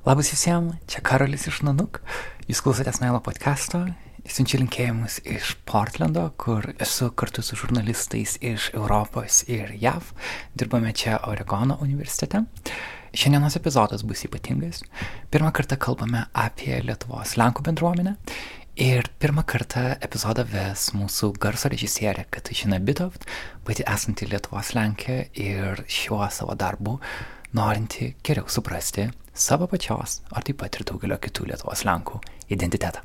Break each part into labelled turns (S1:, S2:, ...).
S1: Labas visiems, čia Karolis iš Nanuk. Jūs klausotės Nailo podcast'o. Siunčiu linkėjimus iš Portlando, kur esu kartu su žurnalistais iš Europos ir JAV. Dirbame čia Oregono universitete. Šiandienos epizodas bus ypatingas. Pirmą kartą kalbame apie Lietuvos Lenkų bendruomenę. Ir pirmą kartą epizodą ves mūsų garso režisierė Katažina Bitoft, pati esanti Lietuvos Lenkė ir šiuo savo darbu norinti geriau suprasti savo pačios, ar taip pat ir daugelio kitų Lietuvos Lenkų identitetą.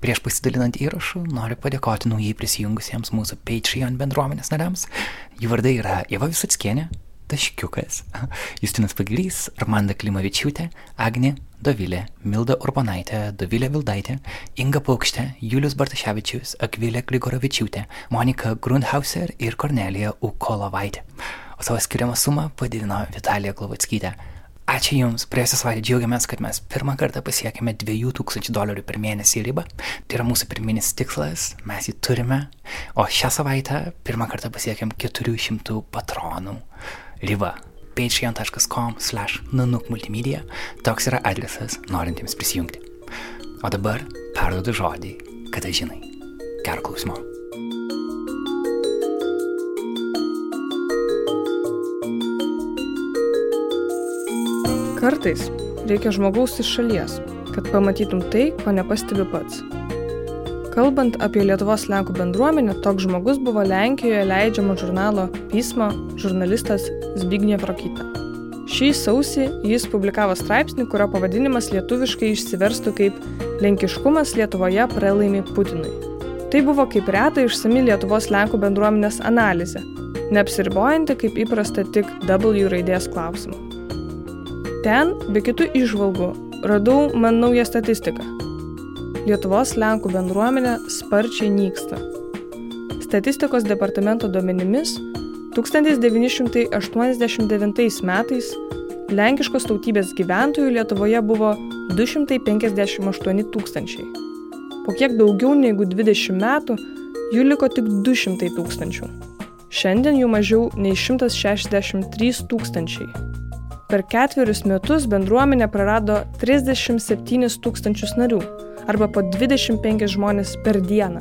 S1: Prieš pasidalinant įrašu noriu padėkoti naujai prisijungusiems mūsų Patreon bendruomenės nariams. Jų vardai yra Ieva Visatskienė, Taškiukas, Justinas Pagrys, Armanda Klimavičiūtė, Agnė, Dovilė, Milda Urbonaitė, Dovilė Vildaitė, Inga Paukštė, Julius Bartaševičius, Akvilė Grigorovičiūtė, Monika Grundhauser ir Kornelija Ukolovaitė. O savo skiriamą sumą padidino Vitalija Glovatskytė. Ačiū Jums, praėjusią savaitę džiaugiamės, kad mes pirmą kartą pasiekėme 2000 dolerių per mėnesį ribą. Tai yra mūsų pirminis tikslas, mes jį turime. O šią savaitę pirmą kartą pasiekėm 400 patronų ribą. patreon.com slash nanukmultimedia. Toks yra adresas norintiems prisijungti. O dabar perdodu žodį, kada žinai. Gero klausimo.
S2: Kartais reikia žmogaus iš šalies, kad pamatytum tai, ko nepastebi pats. Kalbant apie Lietuvos Lenkų bendruomenę, toks žmogus buvo Lenkijoje leidžiamo žurnalo Pismo žurnalistas Zbigniew Rokita. Šį sausį jis publikavo straipsnį, kurio pavadinimas lietuviškai išsiverstų kaip Lenkiškumas Lietuvoje pralaimi Putinui. Tai buvo kaip reta išsami Lietuvos Lenkų bendruomenės analizė, neapsiribojanti kaip įprasta tik W raidės klausimu. Ten, be kitų išvalgų, radau man naują statistiką. Lietuvos Lenkų bendruomenė sparčiai nyksta. Statistikos departamento duomenimis 1989 metais lenkiškos tautybės gyventojų Lietuvoje buvo 258 tūkstančiai. Po kiek daugiau negu 20 metų jų liko tik 200 tūkstančių. Šiandien jų mažiau nei 163 tūkstančiai. Per ketverius metus bendruomenė prarado 37 tūkstančius narių, arba po 25 žmonės per dieną.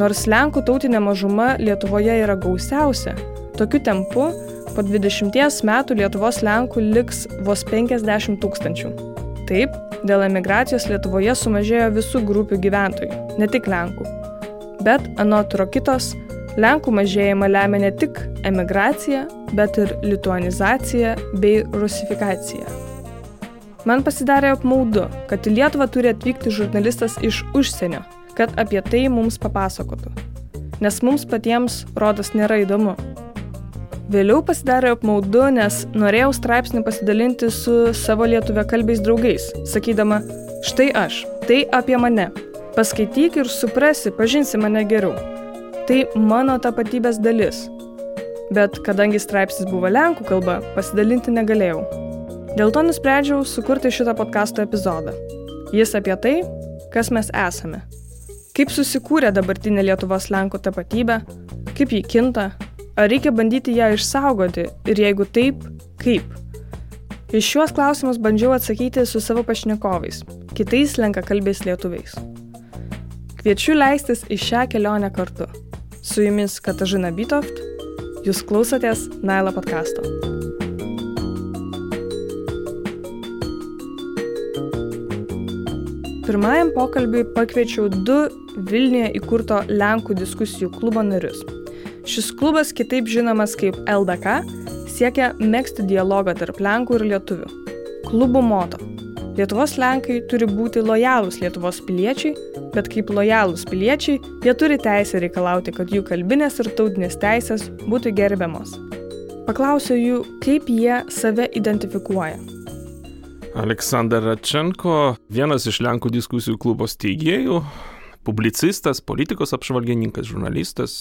S2: Nors Lenkų tautinė mažuma Lietuvoje yra gausiausia, tokiu tempu po 20 metų Lietuvos Lenkų liks vos 50 tūkstančių. Taip, dėl emigracijos Lietuvoje sumažėjo visų grupių gyventojų, ne tik Lenkų. Bet anot Rokitos, Lenkų mažėjimą lemia ne tik emigracija, bet ir lituanizacija bei rusifikacija. Man pasidarė apmaudu, kad į Lietuvą turi atvykti žurnalistas iš užsienio, kad apie tai mums papasakotų. Nes mums patiems rodos nėra įdomu. Vėliau pasidarė apmaudu, nes norėjau straipsnį pasidalinti su savo lietuvė kalbiais draugais, sakydama, štai aš, tai apie mane. Paskaityk ir suprasi, pažinsi mane geriau. Tai mano tapatybės dalis. Bet kadangi straipsnis buvo lenkų kalba, pasidalinti negalėjau. Dėl to nusprendžiau sukurti šitą podkasto epizodą. Jis apie tai, kas mes esame. Kaip susikūrė dabartinė Lietuvos lenkų tapatybė, kaip ji kinta, ar reikia bandyti ją išsaugoti ir jeigu taip, kaip. Iš šiuos klausimus bandžiau atsakyti su savo pašnekovais, kitais lenkakalbiais lietuviais. Kviečiu leistis į šią kelionę kartu. Su jumis Katažina Bitoft, jūs klausotės Nailo podkasto. Pirmajam pokalbiui pakviečiau du Vilniuje įkurto Lenkų diskusijų klubo narius. Šis klubas, kitaip žinomas kaip LDK, siekia mėgsti dialogą tarp Lenkų ir Lietuvių. Klubų moto Lietuvos Lenkai turi būti lojalūs Lietuvos piliečiai, bet kaip lojalūs piliečiai, jie turi teisę reikalauti, kad jų kalbinės ir tautinės teisės būtų gerbiamos. Paklausiau jų, kaip jie save identifikuoja.
S3: Aleksandr Radčenko, vienas iš Lenkų diskusijų klubo steigėjų, publicistas, politikos apžvalgininkas, žurnalistas.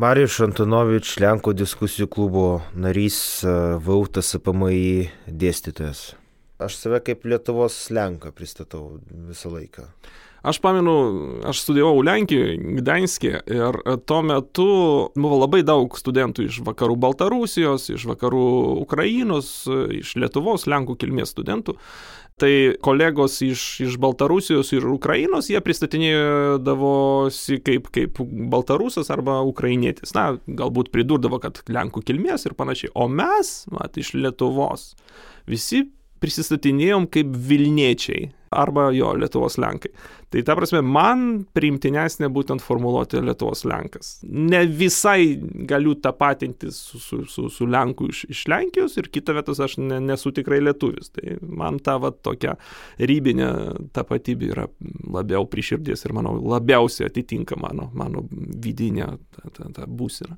S4: Marijus Antonovič, Lenkų diskusijų klubo narys, Vautas APMI dėstytojas. Aš save kaip Lietuvos Lenką pristatau visą laiką.
S3: Aš pamenu, aš studijavau Lenkijoje, Gdańskė ir tuo metu buvo labai daug studentų iš vakarų Baltarusijos, iš vakarų Ukrainos, iš Lietuvos, Lenkų kilmės studentų. Tai kolegos iš, iš Baltarusijos ir Ukrainos, jie pristatinėdavosi kaip, kaip baltarusas arba ukrainietis. Na, galbūt pridurdavo, kad Lenkų kilmės ir panašiai. O mes, mat, iš Lietuvos, visi prisistatinėjom kaip Vilniečiai arba jo Lietuvos Lenkai. Tai ta prasme, man priimtinesnė būtent formuluoti Lietuvos Lenkas. Ne visai galiu tapatinti su, su, su, su Lenku iš, iš Lenkijos ir kita vietos aš ne, nesu tikrai lietuvis. Tai man ta va tokia rybinė tapatybė yra labiau prieširdies ir manau labiausiai atitinka mano, mano vidinę tą, tą, tą būseną.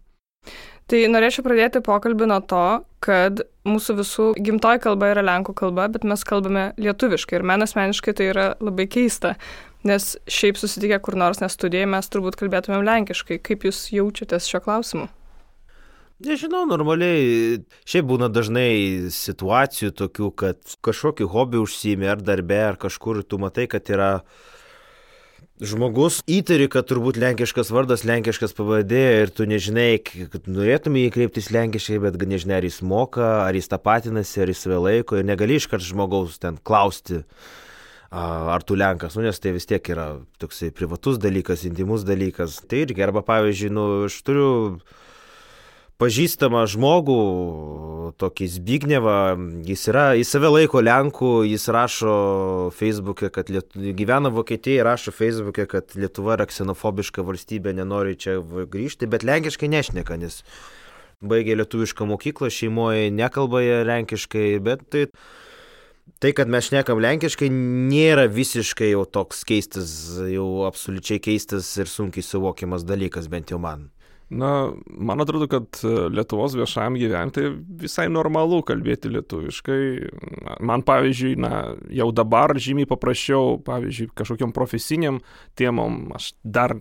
S2: Tai norėčiau pradėti pokalbį nuo to, kad mūsų visų gimtoji kalba yra lenkų kalba, bet mes kalbame lietuviškai ir man asmeniškai tai yra labai keista, nes šiaip susitikę kur nors nestudijoje mes turbūt kalbėtumėm lenkiškai. Kaip jūs jaučiatės šio klausimu?
S4: Nežinau, normaliai, šiaip būna dažnai situacijų tokių, kad kažkokį hobį užsiimi ar darbę, ar kažkur tu matai, kad yra žmogus įtari, kad turbūt lenkiškas vardas, lenkiškas pavadė ir tu nežinai, kad norėtum jį kreiptis lenkiškai, bet nežinai, ar jis moka, ar jis tapatinasi, ar jis save laiko ir negali iškart žmogaus ten klausti, ar tu lenkas, nu, nes tai vis tiek yra toksai privatus dalykas, intimus dalykas. Tai irgi, arba pavyzdžiui, nu, aš turiu pažįstamą žmogų, tokį Zbignevą, jis, yra, jis save laiko Lenku, jis rašo Facebook'e, kad Liet... gyvena Vokietijoje, rašo Facebook'e, kad Lietuva yra ksenofobiška valstybė, nenori čia grįžti, bet lenkiškai nešneka, nes baigė lietuvišką mokyklą, šeimoje nekalba lenkiškai, bet tai, tai, kad mes šnekam lenkiškai, nėra visiškai jau toks keistas, jau absoliučiai keistas ir sunkiai suvokiamas dalykas, bent jau man.
S3: Na, man atrodo, kad e, Lietuvos viešajam gyventi visai normalu kalbėti lietuviškai. Man, pavyzdžiui, na, jau dabar žymiai paprasčiau, pavyzdžiui, kažkokiam profesiniam temom, aš dar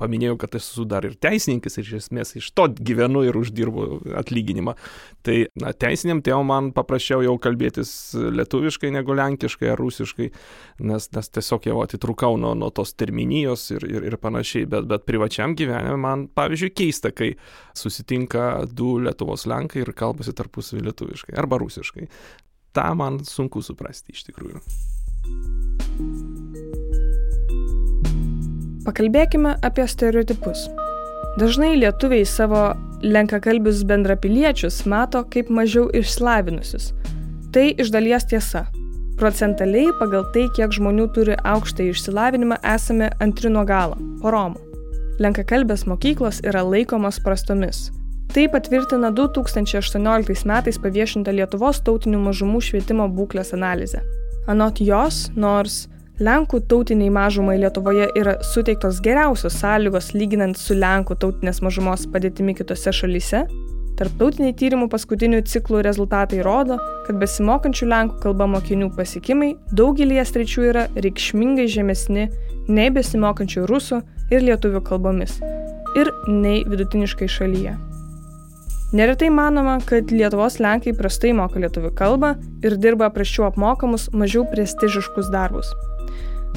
S3: paminėjau, kad esu dar ir teisininkas ir iš esmės iš to gyvenu ir uždirbu atlyginimą. Tai, na, teisiniam temom man paprasčiau jau kalbėtis lietuviškai negu lenkiškai ar rusiškai, nes, nes tiesiog jau atitrukau nuo, nuo tos terminijos ir, ir, ir panašiai, bet, bet privačiam gyvenime man, pavyzdžiui, keista, kai susitinka du Lietuvos lenkai ir kalbasi tarpusavį lietuviškai arba rusiškai. Ta man sunku suprasti iš tikrųjų.
S2: Pakalbėkime apie stereotipus. Dažnai lietuviai savo lenkakalbius bendrapiliečius mato kaip mažiau išslavinusius. Tai iš dalies tiesa. Procentaliai pagal tai, kiek žmonių turi aukštą išsilavinimą, esame antri nuo galo - po Romų lenkakalbės mokyklos yra laikomos prastomis. Tai patvirtina 2018 metais paviešinta Lietuvos tautinių mažumų švietimo būklės analizė. Anot jos, nors Lenkų tautiniai mažumai Lietuvoje yra suteiktos geriausios sąlygos lyginant su Lenkų tautinės mažumos padėtimi kitose šalyse, tarptautiniai tyrimų paskutinių ciklų rezultatai rodo, kad besimokančių Lenkų kalba mokinių pasiekimai daugelį stričių yra reikšmingai žemesni nei besimokančių rusų ir lietuvių kalbomis ir nei vidutiniškai šalyje. Neretai manoma, kad Lietuvos Lenkai prastai moka lietuvių kalbą ir dirba praščiau apmokamus, mažiau prestižiškus darbus.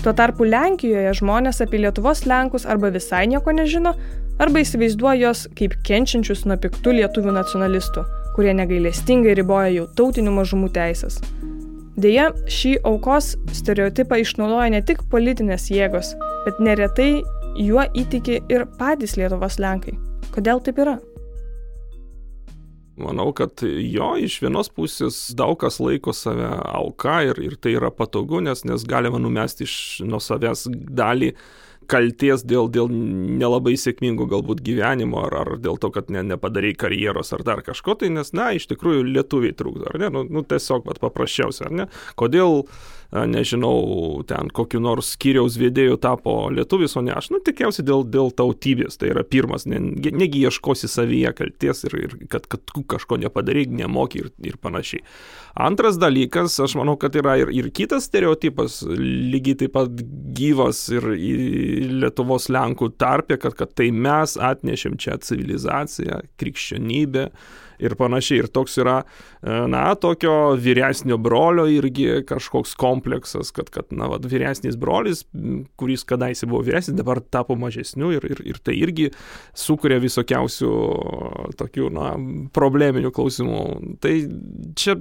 S2: Tuo tarpu Lenkijoje žmonės apie Lietuvos Lenkus arba visai nieko nežino, arba įsivaizduoja jos kaip kenčiančius nuo piktų lietuvių nacionalistų, kurie negailestingai riboja jau tautinių mažumų teisės. Deja, šį aukos stereotipą išnaudoja ne tik politinės jėgos, bet neretai juo įtiki ir patys Lietuvos Lenkai. Kodėl taip yra?
S3: Manau, kad jo iš vienos pusės daug kas laiko save auka ir, ir tai yra patogu, nes, nes galima numesti iš nuo savęs dalį kalties dėl, dėl nelabai sėkmingo galbūt gyvenimo ar, ar dėl to, kad ne, nepadarai karjeros ar dar kažko, tai nes, na, iš tikrųjų lietuviai trukdo, ar ne? Nu, nu tiesiog, bet paprasčiausia, ar ne? Kodėl uh, nežinau, ten kokiu nors skyriaus vedėjų tapo lietuvis, o ne aš, nu, tikriausiai dėl, dėl tautybės, tai yra pirmas, ne, negi ieškosi savyje kalties ir, ir kad, kad tu kažko nepadarai, nemoki ir, ir panašiai. Antras dalykas, aš manau, kad yra ir, ir kitas stereotipas, lygiai taip pat gyvas ir Lietuvos Lenkų tarpė, kad, kad tai mes atnešėm čia civilizaciją, krikščionybę, ir panašiai. Ir toks yra, e, na, tokio vyresnio brolio irgi kažkoks kompleksas, kad, kad na, vat, vyresnis brolis, kuris kadaise buvo vyresnis, dabar tapo mažesniu ir, ir, ir tai irgi sukuria visokiausių tokių, na, probleminių klausimų. Tai čia,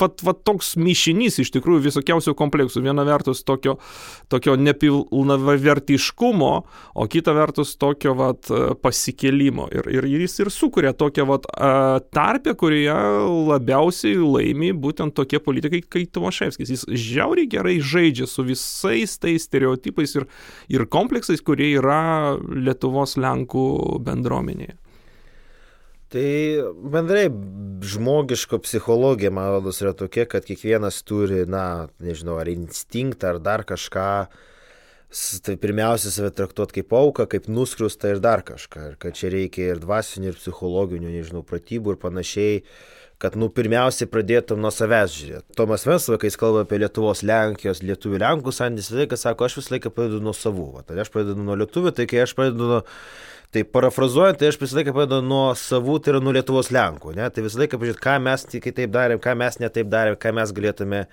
S3: vat, vat toks mišinys iš tikrųjų visokiausių kompleksų. Viena vertus tokio, tokio nepilnavertiškumo, o kita vertus tokio, vat, pasikėlimo. Ir, ir jis ir sukuria tokią, vat, tarpę, kurioje labiausiai laimi būtent tokie politikai kaip Tomaševskis. Jis žiauriai gerai žaidžia su visais tais stereotipais ir, ir kompleksais, kurie yra Lietuvos Lenkų bendruomenėje.
S4: Tai bendrai žmogiško psichologija, man rodos, yra tokia, kad kiekvienas turi, na, nežinau, ar instinktą, ar dar kažką, tai pirmiausia save traktuoti kaip auką, kaip nuskriustą ir dar kažką. Ir kad čia reikia ir dvasinių, ir psichologinių, nežinau, pratybų ir panašiai kad, nu, pirmiausiai pradėtum nuo savęs žiūrėti. Tomas Vesla, kai jis kalba apie Lietuvos, Lenkijos, Lietuvių, Lenkų santykį, visą laiką sako, aš visą laiką pradedu nuo savų. Tai aš pradedu nuo Lietuvių, tai kai aš pradedu nuo... Tai parafrazuojant, tai aš visą laiką pradedu nuo savų, tai yra nuo Lietuvos Lenkų. Ne? Tai visą laiką pažiūrėti, ką mes kitaip darėm, ką mes netaip darėm, ką mes galėtume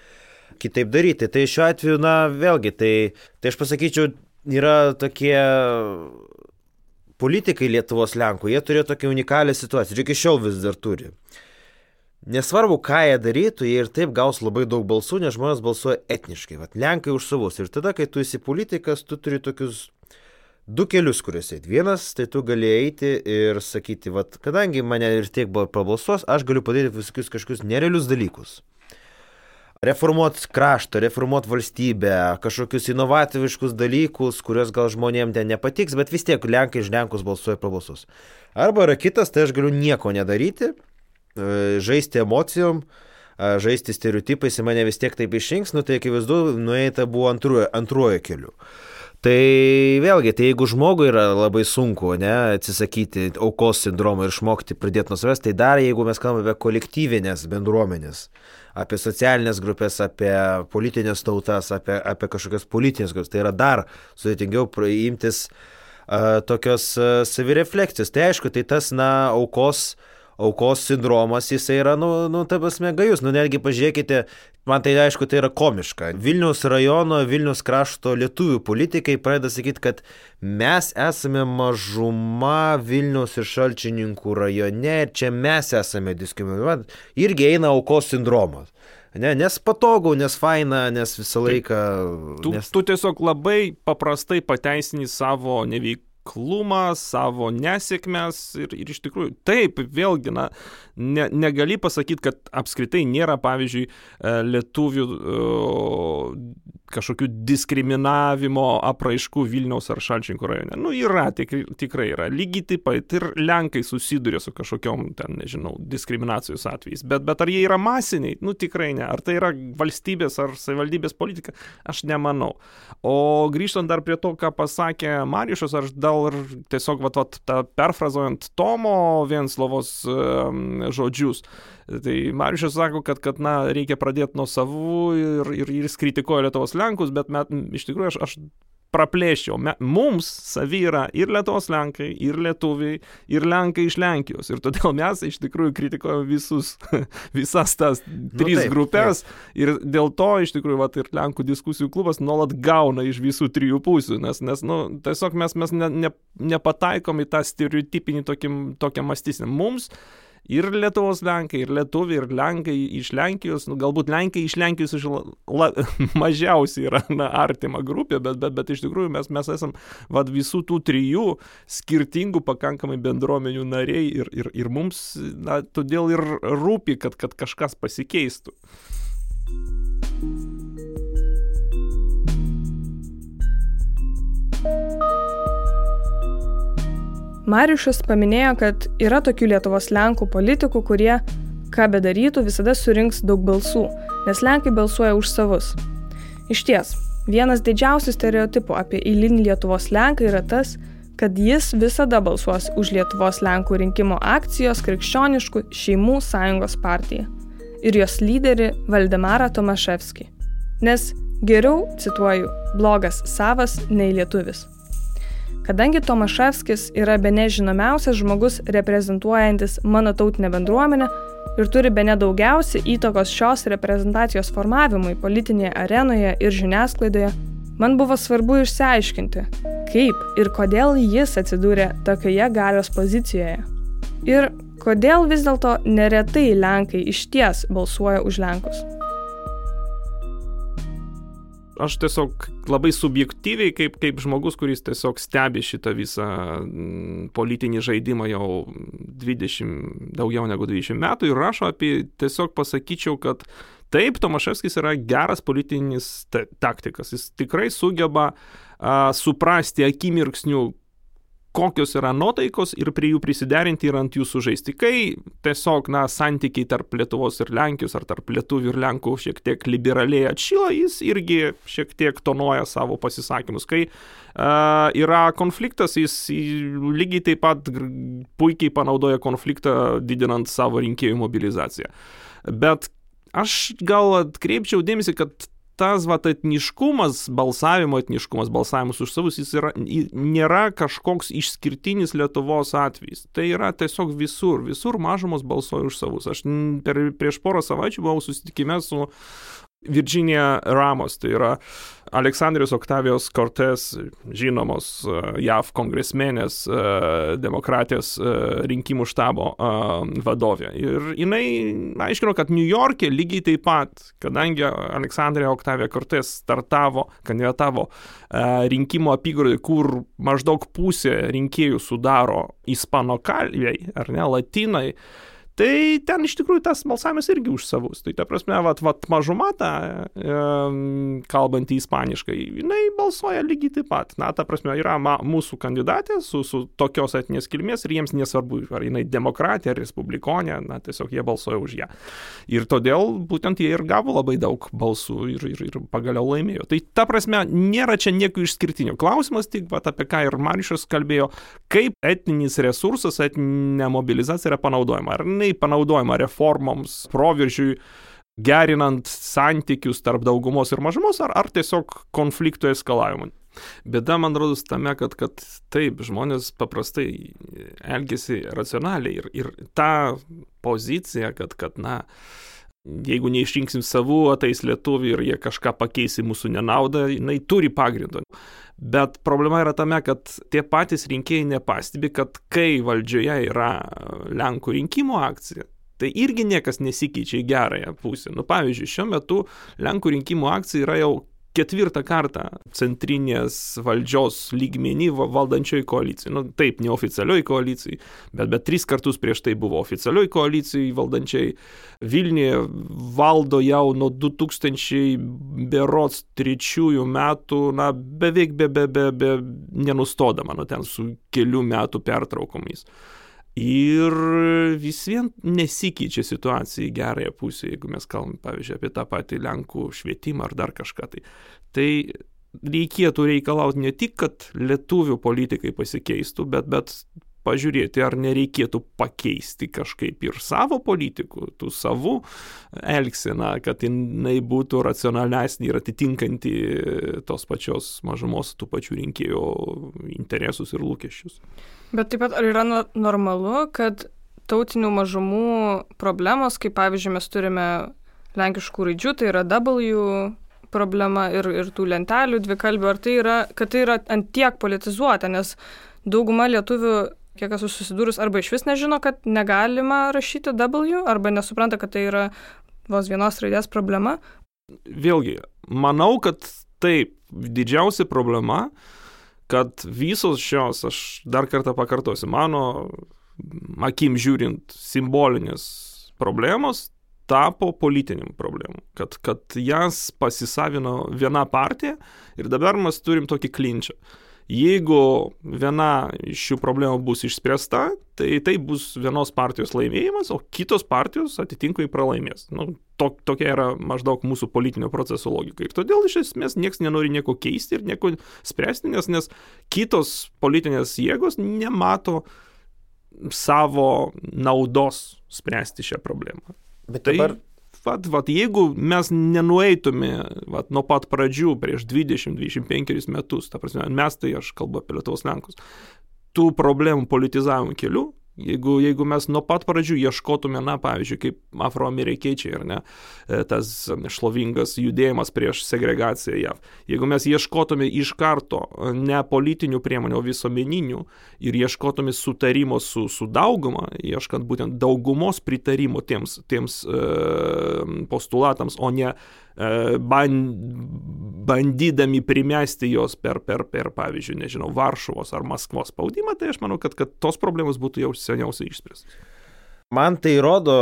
S4: kitaip daryti. Tai šiuo atveju, na, vėlgi, tai, tai aš pasakyčiau, yra tokie politikai Lietuvos Lenkų, jie turėjo tokią unikalią situaciją ir iki šiol vis dar turi. Nesvarbu, ką jie darytų, jie ir taip gaus labai daug balsų, nes žmonės balsuoja etniškai. Vat Lenkai už savus. Ir tada, kai tu esi politikas, tu turi tokius du kelius, kuriuose eiti. Vienas, tai tu gali eiti ir sakyti, vat, kadangi mane ir tiek prabalsuos, aš galiu padaryti visokius kažkokius nerealius dalykus. Reformuoti kraštą, reformuoti valstybę, kažkokius inovatyviškus dalykus, kuriuos gal žmonėms ten nepatiks, bet vis tiek Lenkai iš Lenkus balsuoja prabalsus. Arba yra kitas, tai aš galiu nieko nedaryti E, žaisti emocijom, žaisti stereotipais, į mane vis tiek taip išrinks, nu tai akivaizdu, nueita buvo antruoju, antruoju keliu. Tai vėlgi, tai jeigu žmogui yra labai sunku, ne, atsisakyti aukos sindromo ir išmokti pradėti nuo savęs, tai dar jeigu mes kalbame apie kolektyvinės bendruomenės, apie socialinės grupės, apie politinės tautas, apie, apie kažkokias politinės grupės, tai yra dar sudėtingiau imtis uh, tokios uh, savirefleksijos. Tai aišku, tai tas, na, aukos uh, aukos sindromas, jisai yra, nu, nu ta prasme, gajus. Nu, netgi pažiūrėkite, man tai aišku, tai yra komiška. Vilnius rajono, Vilnius krašto lietuvių politikai pradeda sakyti, kad mes esame mažuma Vilnius ir Šalčininkų rajone ir čia mes esame diskriminuojami. Irgi eina aukos sindromas. Ne, nes patogu, nes faina, nes visą laiką.
S3: Tu,
S4: nes...
S3: tu tiesiog labai paprastai pateisini savo neveiklumą klumą, savo nesėkmes ir, ir iš tikrųjų taip, vėlgi, na, ne, negali pasakyti, kad apskritai nėra, pavyzdžiui, e, lietuvių kažkokių diskriminavimo apraiškų Vilniaus ar Šalčinkų rajone. Nu, yra, tik, tikrai yra. Lygiai taip pat ir Lenkai susiduria su kažkokiom, ten, nežinau, diskriminacijos atvejais. Bet, bet ar jie yra masiniai? Nu, tikrai ne. Ar tai yra valstybės ar savivaldybės politika? Aš nemanau. O grįžtant dar prie to, ką pasakė Mariušas, aš dal ir tiesiog, vat, vat, perfrazuojant Tomo Vienslovos um, žodžius, Tai Mariušas sako, kad, kad na, reikia pradėti nuo savų ir, ir, ir jis kritikuoja Lietuvos Lenkus, bet met, iš tikrųjų aš, aš praplėščiau. Me, mums savi yra ir Lietuvos Lenkai, ir Lietuviai, ir Lenkai iš Lenkijos. Ir todėl mes iš tikrųjų kritikuojame visus, visas tas nu tris nu, taip, grupės. Taip. Ir dėl to iš tikrųjų vat, ir Lenkų diskusijų klubas nuolat gauna iš visų trijų pusių. Nes, nes nu, tiesiog mes, mes ne, ne, nepataikom į tą stereotipinį tokį, tokią mąstysinę. Mums ir Lietuvos Lenkai, ir Lietuviai, ir Lenkai iš Lenkijos, nu, galbūt Lenkai iš Lenkijos iš la, mažiausiai yra na, artima grupė, bet, bet, bet iš tikrųjų mes, mes esam vad, visų tų trijų skirtingų pakankamai bendruomenių nariai ir, ir, ir mums na, todėl ir rūpi, kad, kad kažkas pasikeistų.
S2: Mariušas paminėjo, kad yra tokių Lietuvos Lenkų politikų, kurie, ką bedarytų, visada surinks daug balsų, nes Lenkai balsuoja už savus. Iš ties, vienas didžiausių stereotipų apie eilinį Lietuvos Lenką yra tas, kad jis visada balsuos už Lietuvos Lenkų rinkimo akcijos krikščioniškų šeimų sąjungos partiją ir jos lyderį Valdemarą Tomaševskį. Nes geriau, cituoju, blogas savas nei lietuvis. Kadangi Tomaševskis yra be nežinomiausias žmogus reprezentuojantis mano tautinę bendruomenę ir turi be nedaugiausiai įtakos šios reprezentacijos formavimui politinėje arenoje ir žiniasklaidoje, man buvo svarbu išsiaiškinti, kaip ir kodėl jis atsidūrė tokioje galios pozicijoje. Ir kodėl vis dėlto neretai Lenkai iš ties balsuoja už Lenkus
S3: aš tiesiog labai subjektyviai, kaip, kaip žmogus, kuris tiesiog stebi šitą visą mm, politinį žaidimą jau 20, daugiau negu 20 metų ir rašo apie, tiesiog pasakyčiau, kad taip, Tomaševskis yra geras politinis taktikas. Jis tikrai sugeba a, suprasti akimirksnių, kokios yra nuotaikos ir prie jų prisiderinti ir ant jų sužaisti. Kai tiesiog, na, santykiai tarp Lietuvos ir Lenkijos ar tarp Lietuvių ir Lenkų šiek tiek liberaliai atšyla, jis irgi šiek tiek tonuoja savo pasisakymus. Kai uh, yra konfliktas, jis lygiai taip pat puikiai panaudoja konfliktą, didinant savo rinkėjų mobilizaciją. Bet aš gal atkreipčiau dėmesį, kad tas vat etniškumas, balsavimo etniškumas, balsavimas už savus, jis yra, nėra kažkoks išskirtinis Lietuvos atvejis. Tai yra tiesiog visur, visur mažumos balsuoja už savus. Aš per, prieš porą savaičių buvau susitikime su Virginija Ramos, tai yra Aleksandrijos Oktavijos Kortes, žinomos e, JAV kongresmenės e, demokratijos e, rinkimų štabo vadovė. Ir jinai aiškino, kad New York'e lygiai taip pat, kadangi Aleksandrija Oktavija Kortes startavo, kandidatavo rinkimų apygardai, kur maždaug pusė rinkėjų sudaro ispanokalviai, ar ne, latinai, Tai ten iš tikrųjų tas balsavimas irgi už savus. Tai ta prasme, vat, vat mažuma ta, e, kalbantį ispaniškai, jinai balsuoja lygiai taip pat. Na, ta prasme, yra ma, mūsų kandidatė su, su tokios etinės kilmės ir jiems nesvarbu, ar jinai demokratė ar respublikonė, na, tiesiog jie balsuoja už ją. Ir todėl būtent jie ir gavo labai daug balsų ir, ir, ir pagaliau laimėjo. Tai ta prasme, nėra čia nieko išskirtinio. Klausimas tik, vat, apie ką ir Marišas kalbėjo, kaip etninis resursas, etninė mobilizacija yra panaudojama. Ar jinai panaudojama reformoms, proveržiui, gerinant santykius tarp daugumos ir mažumos, ar, ar tiesiog konflikto eskalavimui. Bėda, man rodos, tame, kad, kad taip, žmonės paprastai elgesi racionaliai ir, ir ta pozicija, kad, kad na, jeigu neišrinksim savų, ateis lietuvių ir jie kažką pakeis į mūsų nenaudą, jinai turi pagrindą. Bet problema yra tame, kad tie patys rinkėjai nepastebi, kad kai valdžioje yra Lenkų rinkimų akcija, tai irgi niekas nesikeičia į gerąją pusę. Nu, pavyzdžiui, šiuo metu Lenkų rinkimų akcija yra jau ketvirtą kartą centrinės valdžios lygmenį valdančioji koalicija. Nu, taip, neoficialioj koalicijai, bet, bet tris kartus prieš tai buvo oficialioj koalicijai valdančiai. Vilniuje valdo jau nuo 2000 berots trečiųjų metų, na, beveik be, be, be, be nenustodama, nu, ten su kelių metų pertraukomis. Ir vis vien nesikeičia situacija į gerąją pusę, jeigu mes kalbame, pavyzdžiui, apie tą patį Lenkų švietimą ar dar kažką. Tai, tai reikėtų reikalauti ne tik, kad lietuvių politikai pasikeistų, bet, bet pažiūrėti, ar nereikėtų pakeisti kažkaip ir savo politikų, tų savų elgseną, kad jinai būtų racionalesnė ir atitinkanti tos pačios mažumos, tų pačių rinkėjų interesus ir lūkesčius.
S2: Bet taip pat ar yra normalu, kad tautinių mažumų problemos, kaip pavyzdžiui mes turime lenkiškų raidžių, tai yra W problema ir, ir tų lentelių dvikalbių, ar tai yra, kad tai yra ant tiek politizuota, nes dauguma lietuvių, kiek esu susidūrus, arba iš vis nežino, kad negalima rašyti W, arba nesupranta, kad tai yra vos vienos raidės problema.
S3: Vėlgi, manau, kad taip, didžiausia problema kad visos šios, aš dar kartą pakartosiu, mano akim žiūrint simbolinės problemos tapo politiniam problemom, kad, kad jas pasisavino viena partija ir dabar mes turim tokį klinčią. Jeigu viena iš šių problemų bus išspręsta, tai tai bus vienos partijos laimėjimas, o kitos partijos atitinkamai pralaimės. Nu, to, tokia yra maždaug mūsų politinio proceso logika. Ir todėl iš esmės niekas nenori nieko keisti ir nieko spręsti, nes, nes kitos politinės jėgos nemato savo naudos spręsti šią problemą.
S4: Bet tai... dabar
S3: vat, vat, jeigu mes nenueitume vat, nuo pat pradžių prieš 20-25 metus, ta prasme, mes tai aš kalbu apie Lietuvos Lenkus, tų problemų politizavimo keliu, Jeigu, jeigu mes nuo pat pradžių ieškotume, na, pavyzdžiui, kaip afroamerikiečiai, ar ne, e, tas šlovingas judėjimas prieš segregaciją JAV, jeigu mes ieškotume iš karto ne politinių priemonių, o visuomeninių ir ieškotume sutarimo su, su dauguma, ieškant būtent daugumos pritarimo tiems, tiems e, postulatams, o ne E, bandydami primesti jos per, per, per, pavyzdžiui, nežinau, Varšuvos ar Maskvos spaudimą, tai aš manau, kad, kad tos problemos būtų jau seniausiai išspręstos.
S4: Man tai rodo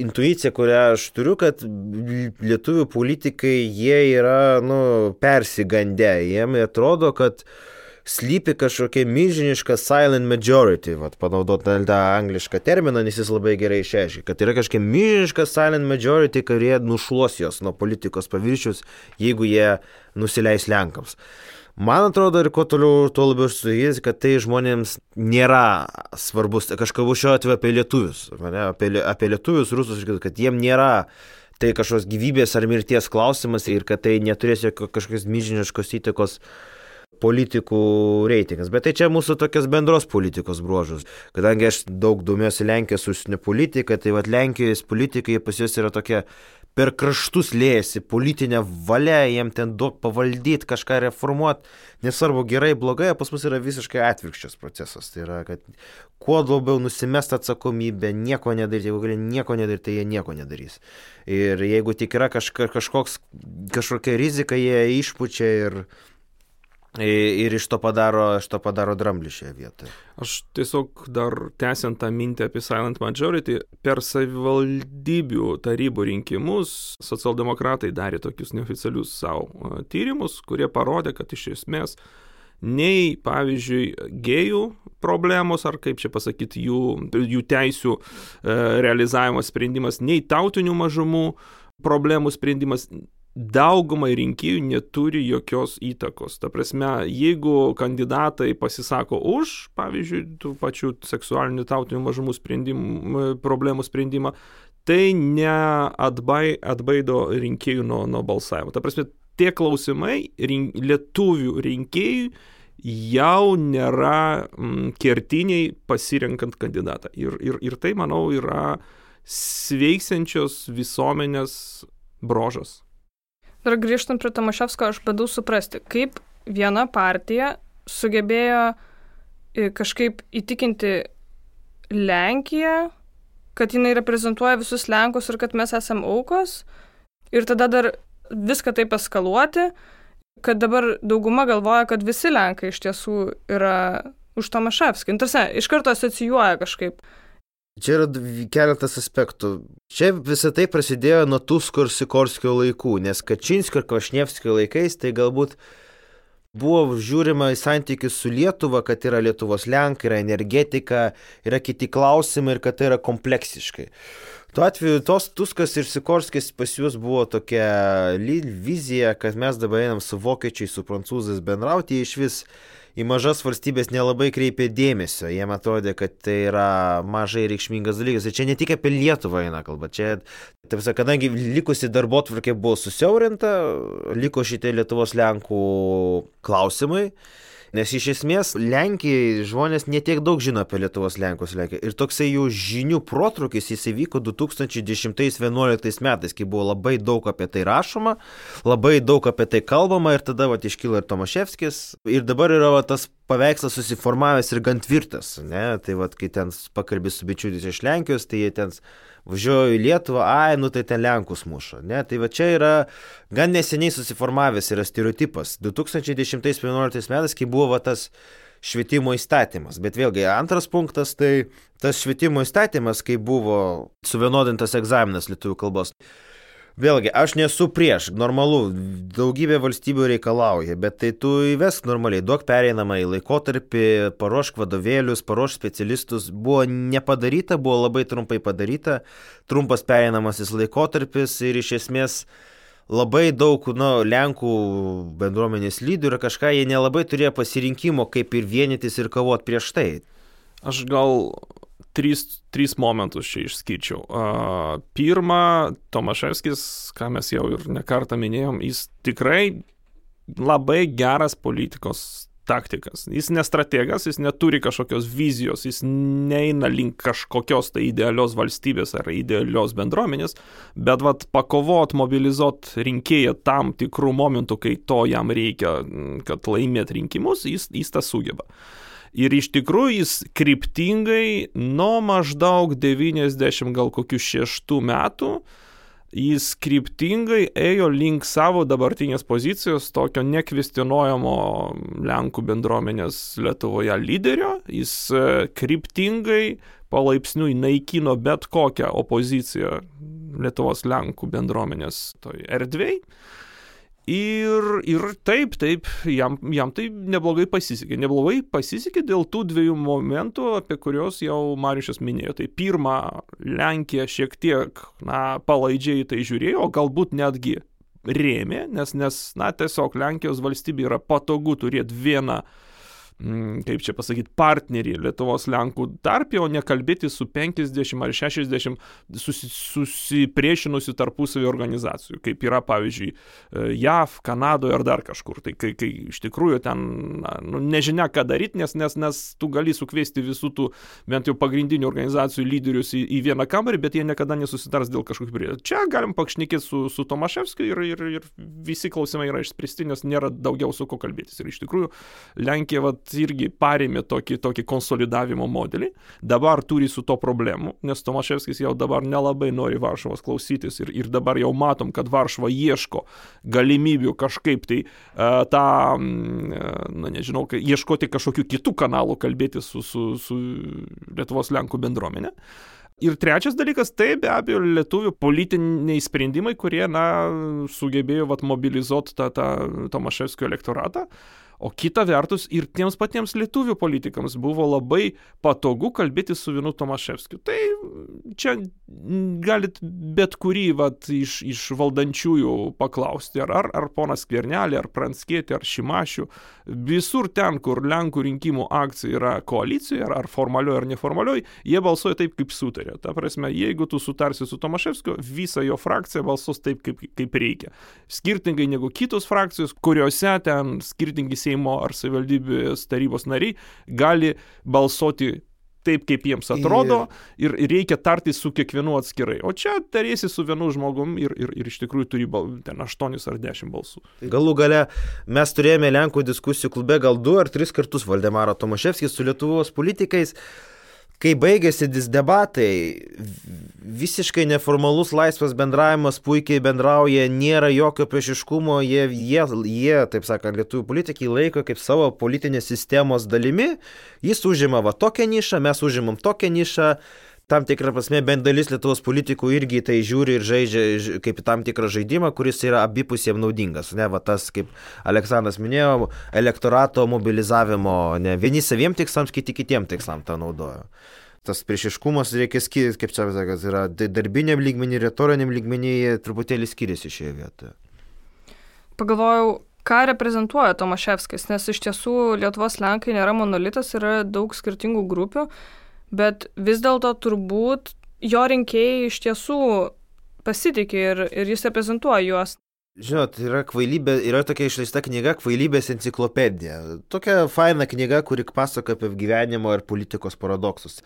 S4: intuicija, kurią aš turiu, kad lietuvių politikai, jie yra, nu, persigandę, jiem atrodo, kad uh, slypi kažkokia milžiniška silent majority, vat, panaudot tą anglišką terminą, nes jis labai gerai išreiškia, kad yra kažkokia milžiniška silent majority, kurie nušluos jos nuo politikos paviršius, jeigu jie nusileis Lenkams. Man atrodo, ir kuo toliau, tuo labiau aš suėjęs, kad tai žmonėms nėra svarbus, kažkabu šiuo atveju apie lietuvius, ne, apie, apie lietuvius, rusus, kad jiem nėra tai kažkokios gyvybės ar mirties klausimas ir kad tai neturės kažkokios milžiniškos įtakos uh, politikų reitingas. Bet tai čia mūsų tokios bendros politikos bruožus. Kadangi aš daug domiuosi Lenkijos užsienio politiką, tai vad Lenkijos politikai pas juos yra tokia per kraštus lėjasi politinė valia, jiem ten daug pavaldyti, kažką reformuoti, nesvarbu gerai, blogai, pas mus yra visiškai atvirkščias procesas. Tai yra, kad kuo labiau nusimest atsakomybę, nieko nedaryti, jeigu gali nieko nedaryti, tai jie nieko nedarys. Ir jeigu tik yra kažka, kažkoks, kažkokia rizika, jie išpučia ir Ir iš to padaro, iš to padaro dramblį šioje vietoje.
S3: Aš tiesiog dar tęsiant tą mintį apie Silent Majority, per savivaldybių tarybų rinkimus socialdemokratai darė tokius neoficialius savo tyrimus, kurie parodė, kad iš esmės nei, pavyzdžiui, gėjų problemos, ar kaip čia pasakyti, jų, jų teisių e, realizavimo sprendimas, nei tautinių mažumų problemų sprendimas daugumai rinkėjų neturi jokios įtakos. Ta prasme, jeigu kandidatai pasisako už, pavyzdžiui, tų pačių seksualinių tautinių mažumų sprendimų, problemų sprendimą, tai neatbaido rinkėjų nuo, nuo balsavimo. Ta prasme, tie klausimai rink, lietuvių rinkėjų jau nėra mm, kertiniai pasirenkant kandidatą. Ir, ir, ir tai, manau, yra sveiksiančios visuomenės brožas.
S2: Ir grįžtant prie Tomaševsko, aš bandau suprasti, kaip viena partija sugebėjo e, kažkaip įtikinti Lenkiją, kad jinai reprezentuoja visus Lenkus ir kad mes esam aukos. Ir tada dar viską taip eskaluoti, kad dabar dauguma galvoja, kad visi Lenkai iš tiesų yra už Tomaševskį. Tarsi, iš karto asocijuoja kažkaip.
S4: Čia yra keletas aspektų. Čia visą tai prasidėjo nuo Tusko ir Sikorskio laikų, nes Kačinskio ir Košnevskio laikais tai galbūt buvo žiūrima į santykius su Lietuva, kad yra Lietuvos Lenkai, yra energetika, yra kiti klausimai ir kad tai yra kompleksiškai. Tuo atveju tos Tuskas ir Sikorskis pas juos buvo tokia vizija, kad mes dabar einam su vokiečiais, su prancūzais bendrauti iš vis į mažas valstybės nelabai kreipė dėmesio. Jiem atrodė, kad tai yra mažai reikšmingas dalykas. Ir čia ne tik apie Lietuvą eina kalba. Čia, taip sakant, kadangi likusi darbo tvarkė buvo susiaurinta, liko šitie Lietuvos Lenkų klausimai. Nes iš esmės Lenkijai žmonės netiek daug žino apie Lietuvos Lenkos Lenkiją. Ir toksai jų žinių protrukis jis įvyko 2010-2011 metais, kai buvo labai daug apie tai rašoma, labai daug apie tai kalbama ir tada va iškyla ir Tomaševskis. Ir dabar yra va, tas paveikslas susiformavęs ir gan tvirtas. Ne? Tai va, kai ten pakalbė su bičiuliais iš Lenkijos, tai jie ten važiuoju į Lietuvą, ai, nu tai ten Lenkus muša. Ne? Tai va čia yra gan neseniai susiformavęs yra stereotipas. 2010-2011 metais, kai buvo va, tas švietimo įstatymas. Bet vėlgi, antras punktas, tai tas švietimo įstatymas, kai buvo suvienodintas egzaminas lietuvių kalbos. Vėlgi, aš nesu prieš, normalu, daugybė valstybių reikalauja, bet tai tu įvesk normaliai, duok pereinamą į laikotarpį, paruošk vadovėlius, paruošk specialistus. Buvo nepadaryta, buvo labai trumpai padaryta, trumpas pereinamasis laikotarpis ir iš esmės labai daug nu, Lenkų bendruomenės lyderių ir kažką jie nelabai turėjo pasirinkimo, kaip ir vienytis ir kovoti prieš tai.
S3: Aš gal tris, tris momentus čia išskirčiau. Uh, pirma, Tomaševskis, ką mes jau ir nekartą minėjom, jis tikrai labai geras politikos taktikas. Jis nestrategas, jis neturi kažkokios vizijos, jis neina link kažkokios tai idealios valstybės ar idealios bendruomenės, bet vat pakovot, mobilizuot rinkėją tam tikrų momentų, kai to jam reikia, kad laimėt rinkimus, jis, jis tą sugeba. Ir iš tikrųjų jis kryptingai nuo maždaug 90 gal kokių šeštų metų jis kryptingai ėjo link savo dabartinės pozicijos tokio nekvestionuojamo Lenkų bendruomenės Lietuvoje lyderio. Jis e, kryptingai palaipsniui naikino bet kokią opoziciją Lietuvos Lenkų bendruomenės toj erdvėjai. Ir, ir taip, taip, jam, jam tai neblogai pasisekė. Neblogai pasisekė dėl tų dviejų momentų, apie kuriuos jau Mariušas minėjo. Tai pirma, Lenkija šiek tiek, na, palaidžiai tai žiūrėjo, galbūt netgi rėmė, nes, nes, na, tiesiog Lenkijos valstybė yra patogu turėti vieną uh, kaip čia pasakyti, partnerį Lietuvos Lenkų tarpį, o nekalbėti su 50 ar 60 susi, susipriešinusių tarpusavio organizacijų, kaip yra, pavyzdžiui, e, JAV, Kanadoje ar dar kažkur. Tai kai, kai iš tikrųjų ten na, nu, nežinia, ką daryti, nes, nes, nes tu gali sukviesti visų tų bent jau pagrindinių organizacijų lyderius į, į vieną kamerį, bet jie niekada nesusitars dėl kažkokių prie. Čia galim pakšnekėti su, su Tomaševskiu ir, ir, ir visi klausimai yra išspręsti, nes nėra daugiau su ko kalbėtis. Ir iš tikrųjų Lenkija, vat, irgi parėmė tokį, tokį konsolidavimo modelį, dabar turi su to problemų, nes Tomaševskis jau dabar nelabai nori Varšuvos klausytis ir, ir dabar jau matom, kad Varšuva ieško galimybių kažkaip tai uh, tą, uh, na nežinau, ieškoti kažkokių kitų kanalų kalbėti su, su, su Lietuvos Lenkų bendruomenė. Ir trečias dalykas, tai be abejo lietuvių politiniai sprendimai, kurie, na, sugebėjo vat, mobilizuoti tą, tą Tomaševskio elektoratą. Uh, O kita vertus ir tiems patiems lietuvių politikams buvo labai patogu kalbėti su vienu Tomaševskiu. Tai čia galit bet kurį vat, iš, iš valdančiųjų paklausti, ar, ar, ar ponas Kvernelė, ar Pranskėtė, ar Šimašių. Visur ten, kur Lenkų rinkimų akcija yra koalicijoje, ar, ar formalioje, ar neformalioje, jie balsuoja taip, kaip sutarė. Ta prasme, jeigu tu sutarsi su Tomaševskiu, visa jo frakcija balsuos taip, kaip, kaip reikia. Skirtingai negu kitos frakcijos, kuriuose ten skirtingi seimo ar savivaldybės tarybos nariai gali balsuoti taip, kaip jiems atrodo ir, ir reikia tartis su kiekvienu atskirai. O čia tarėsi su vienu žmogum ir, ir, ir iš tikrųjų turi bal, ten 8 ar 10 balsų.
S4: Galų gale mes turėjome Lenkų diskusijų klube gal 2 ar 3 kartus Valdemaro Tomaševskis su Lietuvos politikais kai baigėsi debatai, visiškai neformalus laisvas bendravimas, puikiai bendrauja, nėra jokio priešiškumo, jie, jie, jie taip sakant, lietuvių politikai laiko kaip savo politinės sistemos dalimi, jis užima va tokią nišą, mes užimam tokią nišą tam tikrą prasme bent dalis Lietuvos politikų irgi tai žiūri ir žaidžia kaip tam tikrą žaidimą, kuris yra abipusiem naudingas. Ne, va tas, kaip Aleksandras minėjo, elektorato mobilizavimo, ne vieni saviem tikslams, kiti kitiem tikslam tą naudojo. Tas priešiškumas reikia skirti, kaip čia sakas, yra darbiniam lygmenį, retoriniam lygmenį truputėlį skiriasi šioje vietoje.
S2: Pagalvojau, ką reprezentuoja Tomaševskis, nes iš tiesų Lietuvos Lenkai nėra monolitas, yra daug skirtingų grupių bet vis dėlto turbūt jo rinkėjai iš tiesų pasitikė ir, ir jis reprezentuoja juos.
S4: Žinot, yra kvailybė, yra tokia išleista knyga Kvailybės enciklopedija. Tokia faina knyga, kuri pasako apie gyvenimo ir politikos paradoksus.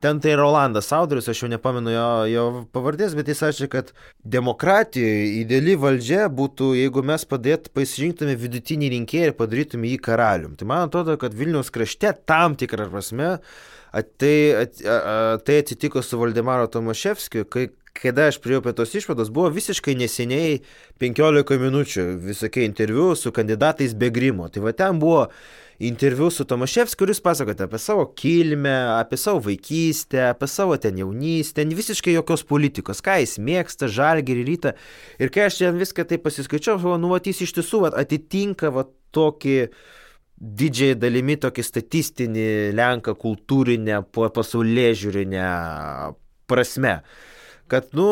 S4: Ten tai Rolandas autorius, aš jau nepamenu jo, jo pavardės, bet jis sakė, kad demokratija, ideali valdžia būtų, jeigu mes padėt pasirinktume vidutinį rinkėją ir padarytume jį karalium. Tai man atrodo, kad Vilniaus krašte tam tikrą prasme tai, at, a, tai atsitiko su Valdemaro Tomaševskiu, kai kada aš prieėjau prie tos išvados, buvo visiškai neseniai 15 minučių visokie interviu su kandidatais be grimo. Tai va ten buvo interviu su Tomaševskiu, kuris pasakote apie savo kilmę, apie savo vaikystę, apie savo ten jaunystę, visiškai jokios politikos, ką jis mėgsta, žalgį ir rytą. Ir kai aš čia viską taip pasiskaičiau, nu, matys iš tiesų va, atitinka va, tokį didžiai dalimi tokį statistinį Lenką kultūrinę, pasaulyje žiūrinę prasme kad, nu,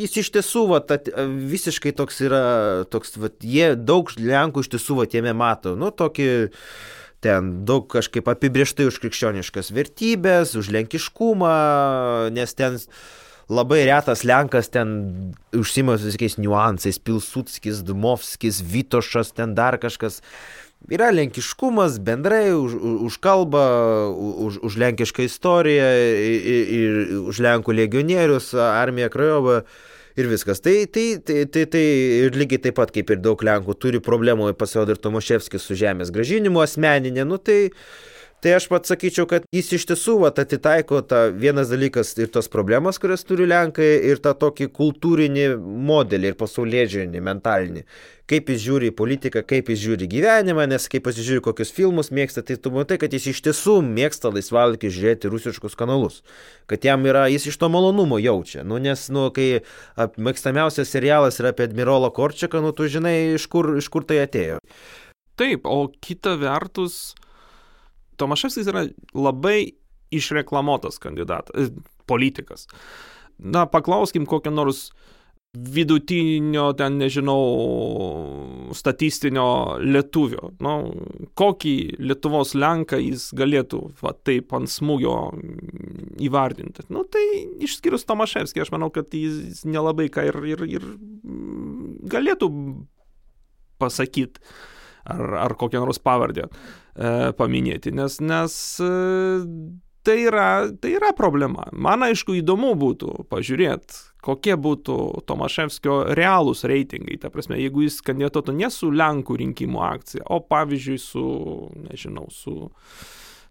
S4: jis iš tiesų, va, at, visiškai toks yra, toks, va, jie daug Lenkų iš tiesų, va, jame mato, nu, tokį, ten daug kažkaip apibrieštai už krikščioniškas vertybės, už lenkiškumą, nes ten labai retas Lenkas ten užsima visokiais niuansais, Pilsutskis, Dumovskis, Vitošas, ten dar kažkas. Yra lenkiškumas bendrai už, už kalbą, už, už lenkišką istoriją ir, ir už lenkų legionierius, armiją Krajovą ir viskas. Tai, tai, tai, tai, tai ir lygiai taip pat kaip ir daug lenkų turi problemų, pasirodo ir Tomaševskis su žemės gražinimu asmeninė, nu tai Tai aš pats sakyčiau, kad jis iš tiesų vat, atitaiko tą vienas dalykas ir tos problemas, kurias turi Lenkai, ir tą tokį kultūrinį modelį ir pasaulėžiūrinį, mentalinį. Kaip jis žiūri į politiką, kaip jis žiūri gyvenimą, nes kai pasižiūri, kokius filmus mėgsta, tai tu matai, kad jis iš tiesų mėgsta laisvalgį žiūrėti rusiškus kanalus. Kad jam yra, jis iš to malonumo jaučia. Nu, nes, nu, kai mėgstamiausias serialas yra apie admirolą Korčiaką, nu, tu žinai, iš kur, iš kur tai atėjo.
S3: Taip, o kita vertus, Tomaševskis yra labai išreklamuotas kandidatas, e, politikas. Na, paklauskim kokio nors vidutinio, ten nežinau, statistinio lietuvio. Nu, kokį Lietuvos lenką jis galėtų va, taip ant smūgio įvardinti. Nu, tai išskyrus Tomaševskį, aš manau, kad jis nelabai ką ir, ir, ir galėtų pasakyti ar, ar kokią nors pavardę e, paminėti, nes, nes e, tai, yra, tai yra problema. Man aišku įdomu būtų pažiūrėti, kokie būtų Tomaševskio realūs reitingai. Ta prasme, jeigu jis kandidatuotų ne su Lenkų rinkimų akcija, o pavyzdžiui su, nežinau, su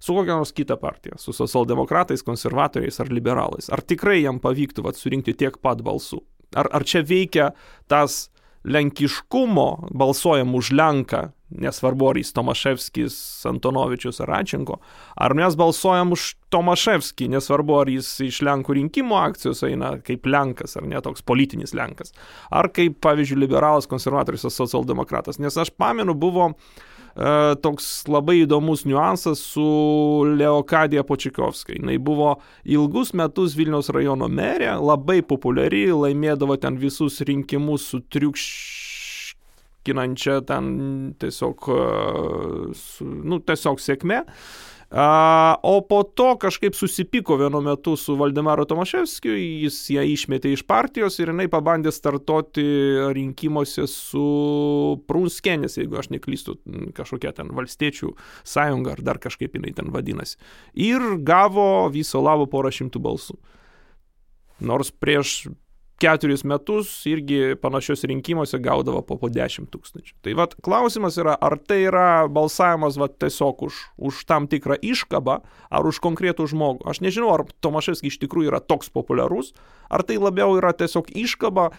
S3: su kokia nors kita partija, su socialdemokratais, konservatoriais ar liberalais. Ar tikrai jam pavyktų vat, surinkti tiek pat balsų? Ar, ar čia veikia tas lenkiškumo, balsuojam už Lenką nesvarbu ar jis Tomaševskis, Antonovičius ar Ačenko, ar mes balsuojam už Tomaševskį, nesvarbu ar jis iš Lenkų rinkimų akcijos eina kaip Lenkas ar ne toks politinis Lenkas, ar kaip, pavyzdžiui, liberalas, konservatorius ar socialdemokratas. Nes aš pamenu, buvo e, toks labai įdomus niuansas su Leokadija Počikovskai. Jis buvo ilgus metus Vilniaus rajono merė, labai populiari, laimėdavo ten visus rinkimus su triukščiu kinančia ten tiesiog, e, nu, tiesiog sėkmė. O po to kažkaip susipiko vienu metu su Valdemaru Tomaševskiu, jis ją išmetė iš partijos ir jinai pabandė startuoti rinkimuose su Prunskenis, jeigu aš neklystu, kažkokia ten valstiečių sąjunga ar dar kažkaip jinai ten vadinasi. Ir gavo viso labo porą šimtų balsų. Nors prieš keturis metus irgi panašios rinkimuose gaudavo po po 10 tūkstančių. Tai vad klausimas yra, ar tai yra balsavimas vat, tiesiog už, už tam tikrą iškabą, ar už konkretų žmogų. Aš nežinau, ar Tomaševskis iš tikrųjų yra toks populiarus, ar tai labiau yra tiesiog iškaba,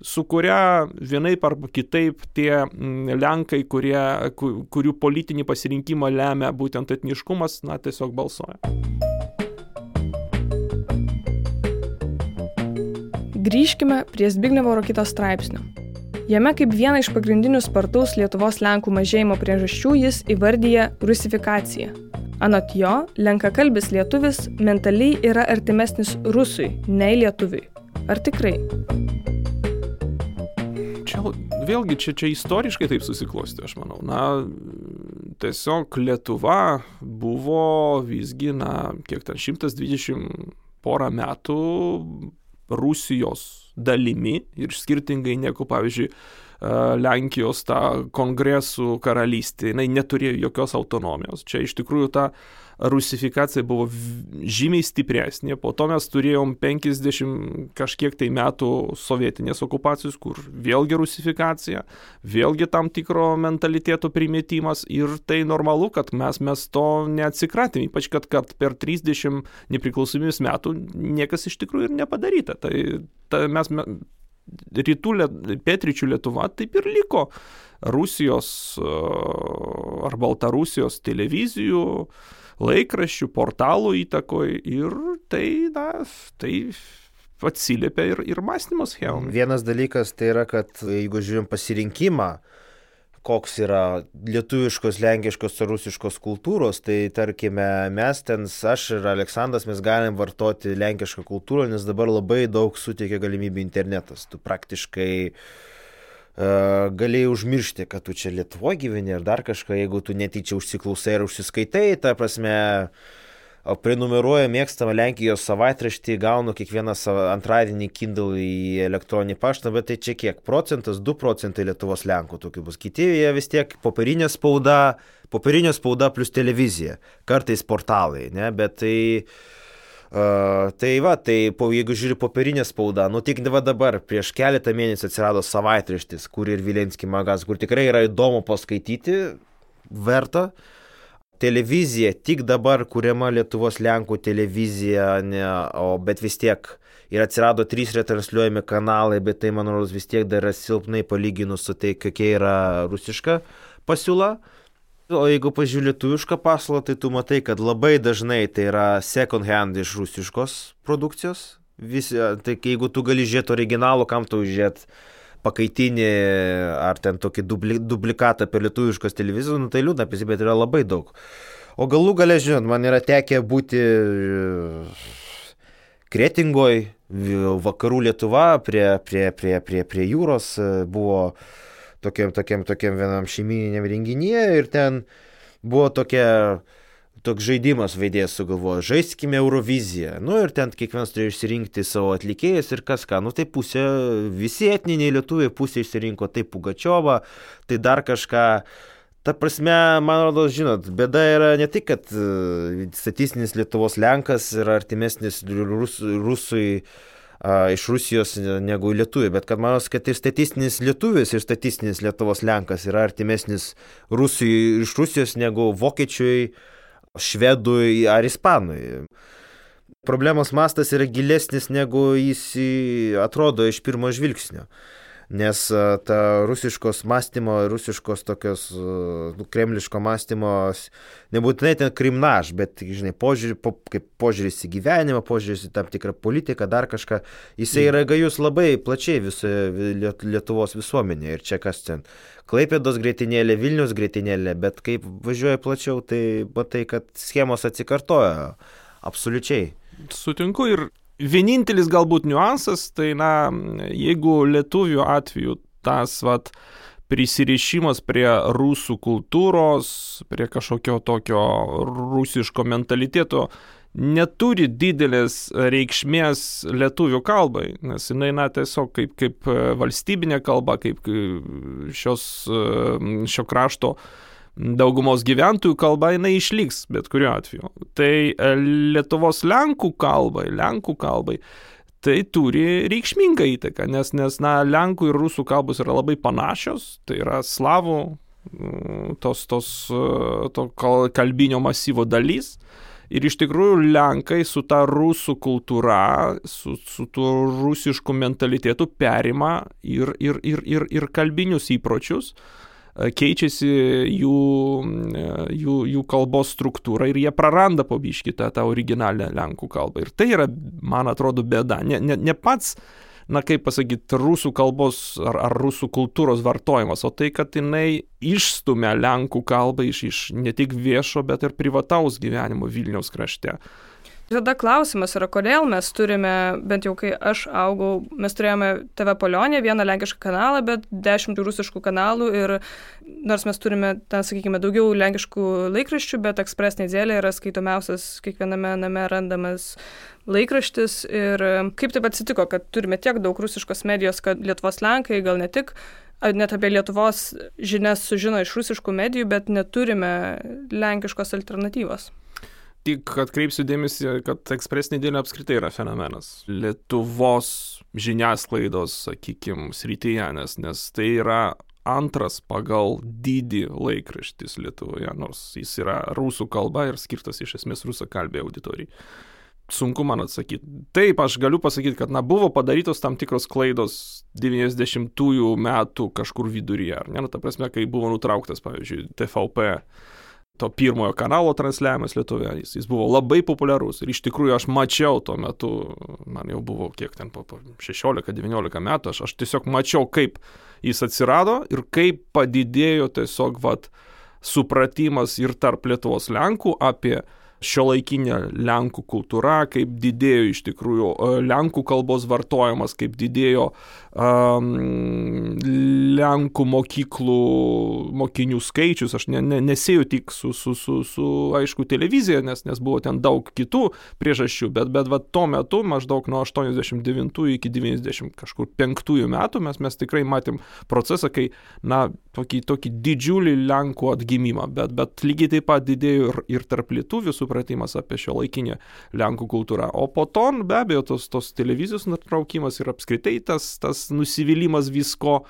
S3: su kuria vienaip ar kitaip tie mm, Lenkai, kurie, kurių politinį pasirinkimą lemia būtent etniškumas, na tiesiog balsuoja.
S2: Grįžkime prie Zbignevo Rokito straipsnio. Jame kaip vieną iš pagrindinių spartaus Lietuvos Lenkų mažėjimo priežasčių jis įvardyja rusifikaciją. Anot jo, lenkakalbis lietuvis mentaliai yra artimesnis rusui, nei lietuviui. Ar tikrai?
S3: Čia vėlgi, čia, čia istoriškai taip susiklosti, aš manau. Na, tiesiog Lietuva buvo visgi, na, kiek ten 120 porą metų Rusijos dalimi ir skirtingai negu, pavyzdžiui, e, Lenkijos ta kongresų karalystė, jinai neturėjo jokios autonomijos. Čia iš tikrųjų ta rusifikacija buvo žymiai stipresnė, po to mes turėjom 50 kažkiek tai metų sovietinės okupacijos, kur vėlgi rusifikacija, vėlgi tam tikro mentaliteto primetimas ir tai normalu, kad mes, mes to neatsikratėm, ypač kad, kad per 30 nepriklausomybės metų niekas iš tikrųjų ir nepadaryta. Tai, tai mes, rytų, pietryčių Lietuva taip ir liko Rusijos ar Baltarusijos televizijų, laikraščių, portalų įtakoj ir tai, na, tai atsiliepia ir, ir mąstymo schemom.
S4: Vienas dalykas tai yra, kad jeigu žiūrim pasirinkimą, koks yra lietuviškos, lenkiškos ar rusiškos kultūros, tai tarkime mes ten, aš ir Aleksandras, mes galim vartoti lenkišką kultūrą, nes dabar labai daug suteikia galimybių internetas. Tu praktiškai uh, galėjai užmiršti, kad tu čia Lietuvoje gyveni ar dar kažką, jeigu tu netyčia užsiklausai ir užsiskaitai, ta prasme, prenumeruoja mėgstamą Lenkijos savaitraštį, gaunu kiekvieną antradienį Kindle į elektroninį paštą, bet tai čia kiek? Procentas, 2 procentai Lietuvos Lenkų tokių bus. Kiti jie vis tiek popierinė spauda, popierinė spauda plus televizija, kartais portalai, ne, bet tai... Uh, tai va, tai po, jeigu žiūri popierinę spaudą, nu tik va dabar, prieš keletą mėnesių atsirado savaitraštis, kur ir Vilenski magas, kur tikrai yra įdomu paskaityti, verta. Televizija, tik dabar kuriama Lietuvos Lenkų televizija, ne, o, bet vis tiek ir atsirado trys retransliuojami kanalai, bet tai, man rodos, vis tiek dar yra silpnai palyginus su tai, kokia yra rusiška pasiūla. Uh, O jeigu pažiūrė lietuvišką paslaugą, tai tu matai, kad labai dažnai tai yra second hand iš rusiškos produkcijos. Visi, tai jeigu tu gali žiūrėti originalų, kam tu žiūrėti pakaitinį ar ten tokį dubli, duplikatą per lietuviškos televizijos, nu tai liūdna, bet yra labai daug. O galų gale, žinot, man yra tekę būti Kretingoj, vakarų Lietuva, prie, prie, prie, prie, prie jūros buvo tokiam, tokiam, tokiam vienam šeimininiam renginyje ir ten buvo tokia, toks žaidimas veidėjas sugalvojo, žaiskime Euroviziją. Nu ir ten kiekvienas turėjo išsirinkti savo atlikėjas ir kas ką. Nu tai pusė, visi etniniai lietuviai pusė išsirinko tai Pugačiovą, tai dar kažką. Ta prasme, man rodos, žinot, bėda yra ne tik, kad e, statistinis Lietuvos Lenkas yra artimesnis rus, rusui a, iš Rusijos negu lietuvių, bet kad manos, kad ir statistinis lietuvis ir statistinis Lietuvos Lenkas yra artimesnis Rusijai iš Rusijos negu vokiečiui, švedui ar ispanui. Problemos mastas yra gilesnis negu jis atrodo iš pirmo žvilgsnio nes ta rusiškos mąstymo, rusiškos tokios nu, kremliško mąstymo, nebūtinai ten krimnaž, bet, žinai, požiūrį, po, kaip požiūris į gyvenimą, požiūris į tam tikrą politiką, dar kažką, jisai yra gajus labai plačiai visoje Lietuvos visuomenėje. Ir čia kas ten, Klaipėdos greitinėlė, Vilnius greitinėlė, bet kaip važiuoja plačiau, tai matai, kad schemos atsikartoja absoliučiai.
S3: Sutinku ir Vienintelis galbūt niuansas, tai na, jeigu lietuvių atveju tas, vat, prisirišimas prie rusų kultūros, prie kažkokio tokio rusiško mentaliteto neturi didelės reikšmės lietuvių kalbai, nes jinai, na, tiesiog kaip, kaip valstybinė kalba, kaip šios, šio krašto uh, daugumos gyventojų kalba jinai išliks bet kuriuo atveju. Tai e, Lietuvos Lenkų kalbai, Lenkų kalbai, tai turi reikšmingą įtaką, nes, nes na, Lenkų ir Rusų kalbos yra labai panašios, tai yra slavų mm, tos, tos, e, to kalbinio masyvo dalis. Ir iš tikrųjų Lenkai su ta rusų kultūra, su, su tuo rusišku mentalitetu perima ir, ir, ir, ir, ir kalbinius įpročius, uh, keičiasi jų, jų, jų kalbos struktūra ir jie praranda po biškį tą, tą originalią lenkų kalbą. Ir tai yra, man atrodo, bėda. Ne, ne, ne pats, na kaip pasakyti, rusų kalbos ar, ar rusų kultūros vartojimas, o tai, kad jinai išstumia lenkų kalbą iš, iš ne tik viešo, bet ir privataus gyvenimo Vilniaus krašte.
S2: Tada klausimas yra, kodėl mes turime, bent jau kai aš augau, mes turėjome TV Polionė, vieną lenkišką kanalą, bet dešimt rusiškų kanalų ir nors mes turime, ten, sakykime, daugiau lenkiškų laikraščių, bet ekspresinė dėlė yra skaitomiausias kiekviename name randamas laikraštis. Ir kaip taip atsitiko, kad turime tiek daug rusiškos medijos, kad Lietuvos Lenkai gal ne tik net apie Lietuvos žinias sužino iš rusiškų medijų, bet neturime lenkiškos alternatyvos
S3: tik atkreipsiu dėmesį, kad ekspresinė diena apskritai yra fenomenas. Lietuvos žiniasklaidos, sakykime, srityje, nes, nes tai yra antras pagal dydį laikraštis Lietuvoje, nors jis yra rusų kalba ir skirtas iš esmės rusų kalbė auditorijai. Sunku man atsakyti. Taip, aš galiu pasakyti, kad na, buvo padarytos tam tikros klaidos 90-ųjų metų kažkur viduryje. Ar ne, nu, ta prasme, kai buvo nutrauktas, pavyzdžiui, TVP to pirmojo kanalo transliavimas Lietuvoje, jis, jis buvo labai populiarus ir iš tikrųjų aš mačiau tuo metu, man jau buvo kiek ten po, po 16-19 metų, aš, aš tiesiog mačiau, kaip jis atsirado ir kaip padidėjo tiesiog vat, supratimas ir tarp Lietuvos Lenkų apie šio laikinė Lenkų kultūra, kaip didėjo iš tikrųjų e, Lenkų kalbos vartojimas, kaip didėjo um, Lenkų mokyklų mokinių skaičius. Aš ne, ne, nesėjau tik su, su, su, su, aišku, televizija, nes, nes buvo ten daug kitų priežasčių, bet, bet va, tuo metu, maždaug nuo 89 iki 90 kažkur 5 metų, mes, mes tikrai matėm procesą, kai, na, tokį, tokį didžiulį Lenkų atgimimą, bet, bet lygiai taip pat didėjo ir, ir tarp lietuvių supratimas apie šio laikinę Lenkų kultūrą. O po to, be abejo, tos, tos televizijos nutraukimas ir apskritai tas, tas nusivylimas visko,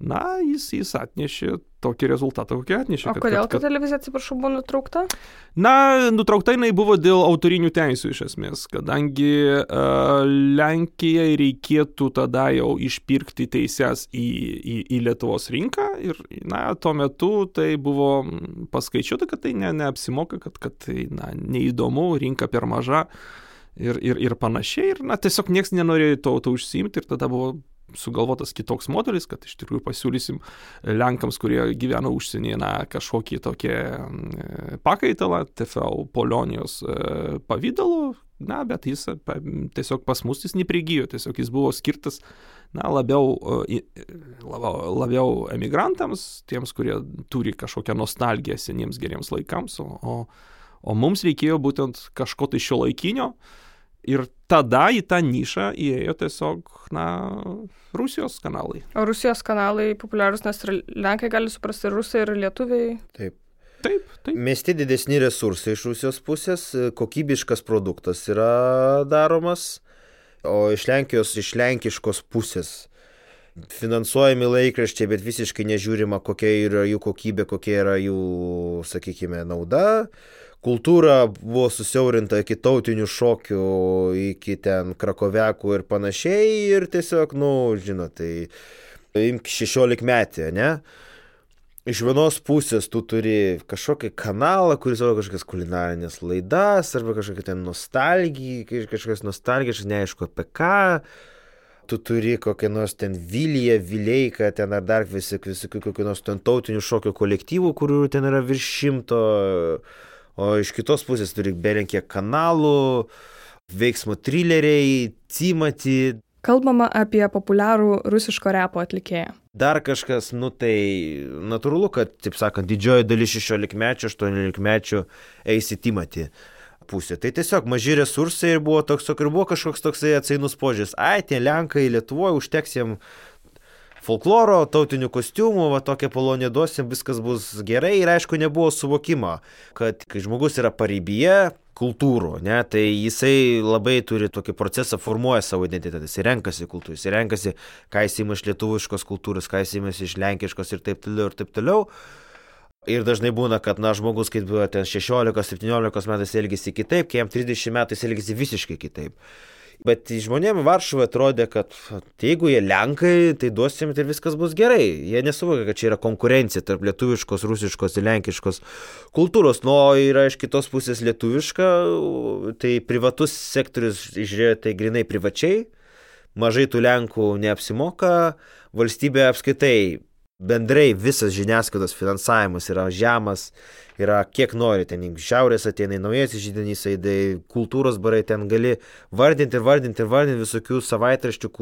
S3: na, jis, jis atnešė tokį rezultatą, kokį atnešė.
S2: O kad, kodėl kad, kad... televizija, atsiprašau, buvo nutraukta?
S3: Na, nutraukta jinai buvo dėl autorinių teisų iš esmės, kadangi uh, Lenkijai reikėtų tada jau išpirkti teises į, į, į Lietuvos rinką ir, na, tuo metu tai buvo paskaičiuota, kad tai ne, neapsimoka, kad, kad tai, na, neįdomu, rinka per maža. Ir, ir, ir panašiai, ir, na, tiesiog niekas nenorėjo to, to užsiimti ir tada buvo sugalvotas kitoks modelis, kad iš tikrųjų pasiūlysim Lenkams, kurie gyvena užsienyje, na, kažkokį tokį mm, pakaitalą, TFL Polonijos e, pavydalu, na, bet jis tiesiog pas mus jis neprigijo, tiesiog jis buvo skirtas, na, labiau, e, labiau, labiau emigrantams, tiems, kurie turi kažkokią nostalgiją seniems geriems laikams, o, o, mums reikėjo būtent kažko tai šio laikinio, Ir tada į tą nišą įėjo tiesiog, na, Rusijos kanalai.
S2: O Rusijos kanalai populiarūs, nes ir Lenkai gali suprasti, ir Rusai, ir Lietuviai.
S4: Taip.
S3: Taip, taip.
S4: Mesti didesni resursai iš Rusijos pusės, kokybiškas produktas yra daromas, o iš Lenkijos, iš lenkiškos pusės finansuojami laikraščiai, bet visiškai nežiūrima, kokia yra jų kokybė, kokia yra jų, sakykime, nauda kultūra buvo susiaurinta iki tautinių šokių, iki ten krakovekų ir panašiai. Ir tiesiog, nu, žinot, tai imk 16 metį, ne? Iš vienos pusės tu turi kažkokį kanalą, kuris rodo kažkokias kulinarinės laidas, arba kažkokia ten nostalgija, kažkokias nostalgijas, neaišku apie ką. Tu turi kokią nors ten Vilyje, Vileiką, ten ar dar visokių, visokių kokių nors ten tautinių šokių kolektyvų, kurių ten yra virš šimto. Uh, o iš kitos pusės turi belenkiek kanalų, veiksmo trileriai, cimati.
S2: Kalbama apie populiarų rusiško repo atlikėją.
S4: Dar kažkas, nu tai natūralu, kad, taip sakant, didžioji dalis 16-mečių, 18-mečių eis į Timati pusę. Tai tiesiog maži resursai ir buvo toks, ir buvo kažkoks toksai atsainus požiūris. Ai, tie Lenkai Lietuvoje užteks jiems folkloro, tautinių kostiumų, va tokią poloniją duosim, viskas bus gerai ir aišku nebuvo suvokimo, kad kai žmogus yra pareibyje, kultūrų, ne, tai jisai labai turi tokį procesą, formuoja savo identitetą, jisai renkasi kultūrą, jisai renkasi, ką jis įma iš lietuviškos kultūros, ką jis įma iš lenkiškos ir taip toliau ir taip toliau. Ir dažnai būna, kad, na, žmogus, kai buvo ten 16-17 metais elgesi kitaip, kai jam 30 metais elgesi visiškai kitaip. Bet žmonėm Varšuva atrodė, kad jeigu jie Lenkai, tai duosim ir viskas bus gerai. Jie nesuvokia, kad čia yra konkurencija tarp lietuviškos, rusiškos ir lenkiškos kultūros. Nu, yra iš kitos pusės lietuviška, tai privatus sektorius žiūrėjo tai grinai privačiai, mažai tų Lenkų neapsimoka, valstybė apskaitai bendrai visas žiniasklaidos finansavimas yra žemas, yra kiek nori, ten šiaurės ateinai, naujasis žydinys, aidai, kultūros barai, ten gali vardinti ir vardinti ir vardinti visokių savaitraščių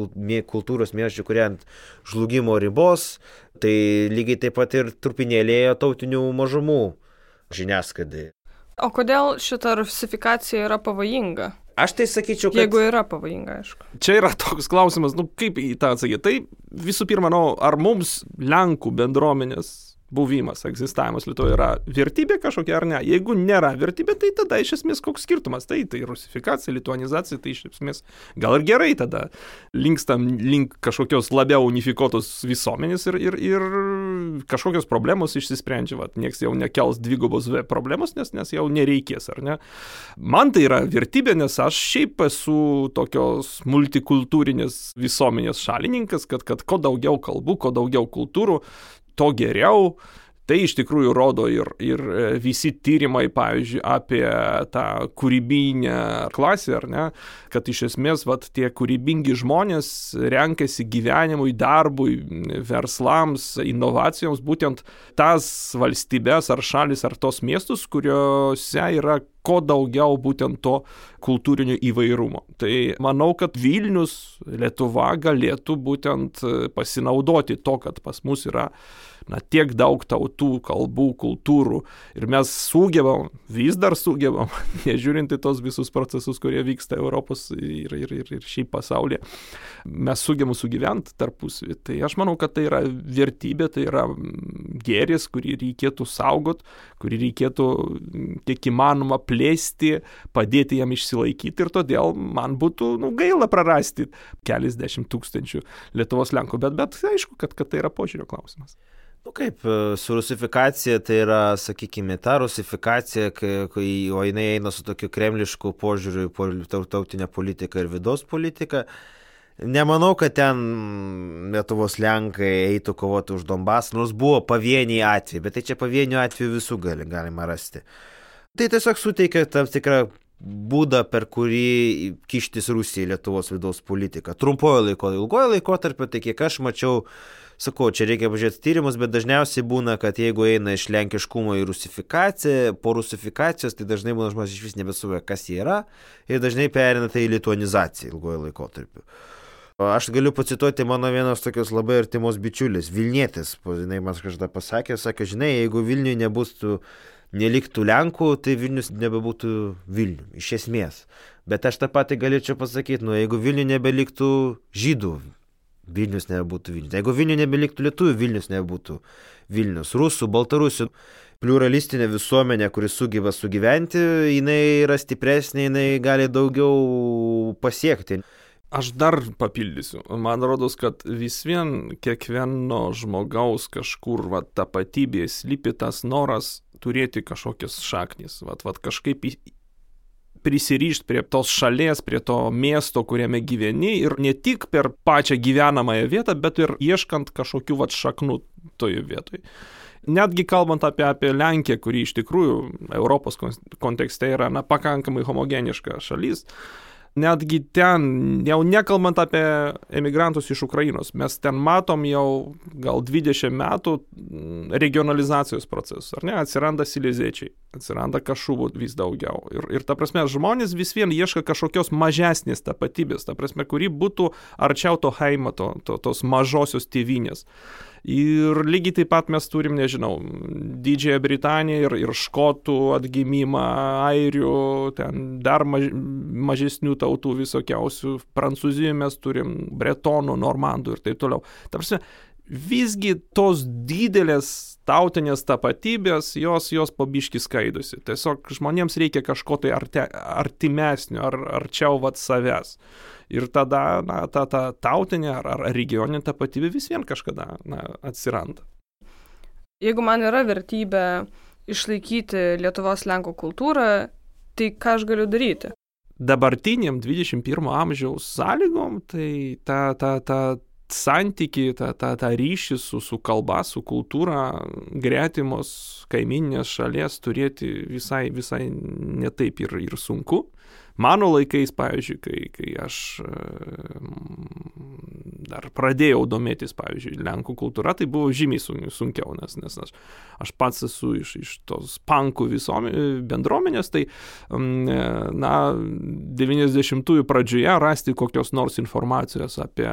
S4: kultūros miesčių, kurie ant žlugimo ribos, tai lygiai taip pat ir trupinėlėje tautinių mažumų žiniasklaidai.
S2: O kodėl šita rusifikacija yra pavojinga?
S4: Aš tai sakyčiau, kad...
S2: Jeigu yra pavojinga, aišku.
S3: Čia yra toks klausimas, nu kaip į tą atsakyti. Tai visų pirma, nu, ar mums Lenkų bendruomenės buvimas, egzistavimas Lietuvoje yra vertybė kažkokia ar ne. Jeigu nėra vertybė, tai tada iš esmės koks skirtumas. Tai tai rusifikacija, lituanizacija, tai iš esmės gal ir gerai tada linkstam link kažkokios labiau unifikuotos visuomenės ir, ir, ir kažkokios problemos išsisprendžia. Vat, nieks jau nekels dvigubos V problemos, nes, nes jau nereikės, ar ne. Man tai yra vertybė, nes aš šiaip esu tokios multikultūrinės visuomenės šalininkas, kad, kad kuo daugiau kalbų, kuo daugiau kultūrų, to geriau. Tai iš tikrųjų rodo ir, ir e, visi tyrimai, pavyzdžiui, apie tą kūrybinę klasę, ar ne, kad iš esmės vat, tie kūrybingi žmonės renkasi gyvenimui, darbui, verslams, inovacijoms būtent tas valstybės ar šalis ar tos miestus, kuriuose yra kuo daugiau būtent to kultūrinio įvairumo. Tai manau, kad Vilnius, Lietuva galėtų būtent pasinaudoti to, kad pas mus yra na, tiek daug tautų, kalbų, kultūrų ir mes sugebam, vis dar sugebam, nežiūrint į tos visus procesus, kurie vyksta Europos ir, ir, ir, ir šiaip pasaulyje, mes sugebam sugyventi tarpusavį. Tai aš manau, kad tai yra vertybė, tai yra gėris, kurį reikėtų saugot, kurį reikėtų kiek įmanoma plėsti, padėti jam išsilaikyti ir todėl man būtų nu, gaila prarasti keliasdešimt tūkstančių Lietuvos Lenkų, bet, bet aišku, kad, kad tai yra požiūrio klausimas.
S4: Nu kaip, e, su rusifikacija tai yra, sakykime, ta rusifikacija, kai, o jinai eina su tokiu kremlišku požiūriu į tautinę politiką ir vidaus politiką. Nemanau, kad ten Lietuvos Lenkai eitų kovoti už Donbasą, nors buvo pavieniai atvejai, bet tai čia pavienių atvejų visų gali, galima rasti. Tai tiesiog suteikia tam tikrą būdą, per kurį kištis Rusija į Lietuvos vidaus politiką. Trumpojo laiko, ilgojo laiko tarp, tai kiek aš mačiau, sakau, čia reikia pažiūrėti tyrimus, bet dažniausiai būna, kad jeigu eina iš lenkiškumo į rusifikaciją, po rusifikacijos, tai dažnai būna žmonės iš vis nebesuvė, kas jie yra, ir dažnai perina tai į lituanizaciją ilgojo laikotarpiu. Aš galiu pacituoti mano vienos tokios labai artimos bičiulis, Vilnietis, jinai man kažkada pasakė, sakė, žinai, jeigu Vilniui nebus tų, neliktų Lenkų, tai Vilnius nebebūtų Vilnių, iš esmės. Bet aš tą patį galėčiau pasakyti, nu, jeigu Vilniui nebeliktų žydų, Vilnius nebūtų Vilnius. Jeigu Vilnius nebeliktų lietuvių, Vilnius nebūtų Vilnius. Rusų, baltarusių, pluralistinė visuomenė, kuri sugeba sugyventi, jinai yra stipresnė, jinai gali daugiau pasiekti.
S3: Aš dar papildysiu. Man rodos, kad vis vien kiekvieno žmogaus kažkur va, tapatybėje slypi tas noras turėti kažkokias šaknis. Vat, vat kažkaip prisirišti prie tos šalies, prie to miesto, kuriame gyveni ir ne tik per pačią gyvenamąją vietą, bet ir ieškant kažkokių vat šaknų toje vietoje. Netgi kalbant apie, apie Lenkiją, kuri iš tikrųjų Europos kontekste yra na, pakankamai homogeniška šalis, uh, netgi ten, jau nekalbant apie emigrantus iš Ukrainos, mes ten matom jau gal 20 metų mm, regionalizacijos procesus, ar ne, atsiranda siliziečiai, atsiranda kažuvų vis daugiau. Ir, ir ta prasme, žmonės vis vien ieško kažkokios mažesnės tapatybės, ta prasme, kuri būtų arčiau to heimo, to, to, tos mažosios tėvynės. Ir lygiai taip pat mes turim, nežinau, Didžiąją Britaniją ir, ir škotų atgimimą, airių, ten dar maž, mažesnių tautų visokiausių, Prancūzijoje mes turim bretonų, normandų ir taip toliau. Tarsi, visgi tos didelės tautinės tapatybės, jos, jos pabiški skaidosi. Tiesiog žmonėms reikia kažko tai arte, artimesnio, ar arčiau vat savęs ir tada na, ta, ta tautinė ar, ar regioninė tapatybė vis vien kažkada na, atsiranda.
S2: Jeigu man yra vertybė išlaikyti Lietuvos Lenkų kultūrą, tai ką aš galiu daryti?
S3: Dabartiniam 21 amžiaus sąlygom, tai ta, ta, ta santyki, tą, tą, tą ryšį su, su kalba, su kultūra gretimos kaiminės šalies turėti visai, visai netaip ir, ir sunku. Mano laikais, pavyzdžiui, kai, kai aš dar pradėjau domėtis, pavyzdžiui, Lenkų kultūra, tai buvo žymiai sunkiau, nes, nes aš, aš pats esu iš, iš tos pankų visom, bendruomenės, tai, na, 90-ųjų pradžioje rasti kokios nors informacijos apie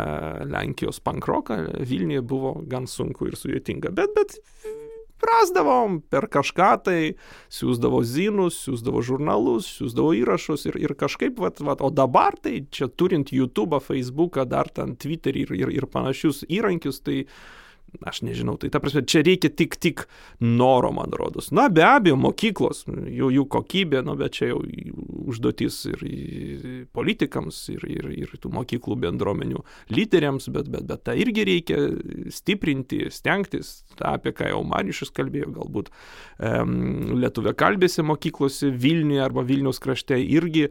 S3: Lenkijos pankroką Vilniuje buvo gan sunku ir sudėtinga, bet, bet rasdavom per kažką tai, siūsdavo zinus, siūsdavo žurnalus, siūsdavo įrašus ir, ir kažkaip, vat, vat, o dabar tai čia turint YouTube, Facebooką, dar ten Twitterį ir, ir, ir panašius įrankius, tai aš nežinau, tai ta prasme, čia reikia tik, tik noro, man rodos. Na, be abejo, mokyklos, jų, jų kokybė, nu, bet čia jau užduotis ir politikams, ir, ir, ir tų mokyklų bendruomenių lyderiams, bet, bet, bet tą irgi reikia stiprinti, stengtis, tą, apie ką jau Marišus kalbėjo, galbūt um, lietuvė kalbėsi mokyklose Vilniuje arba Vilniaus krašte irgi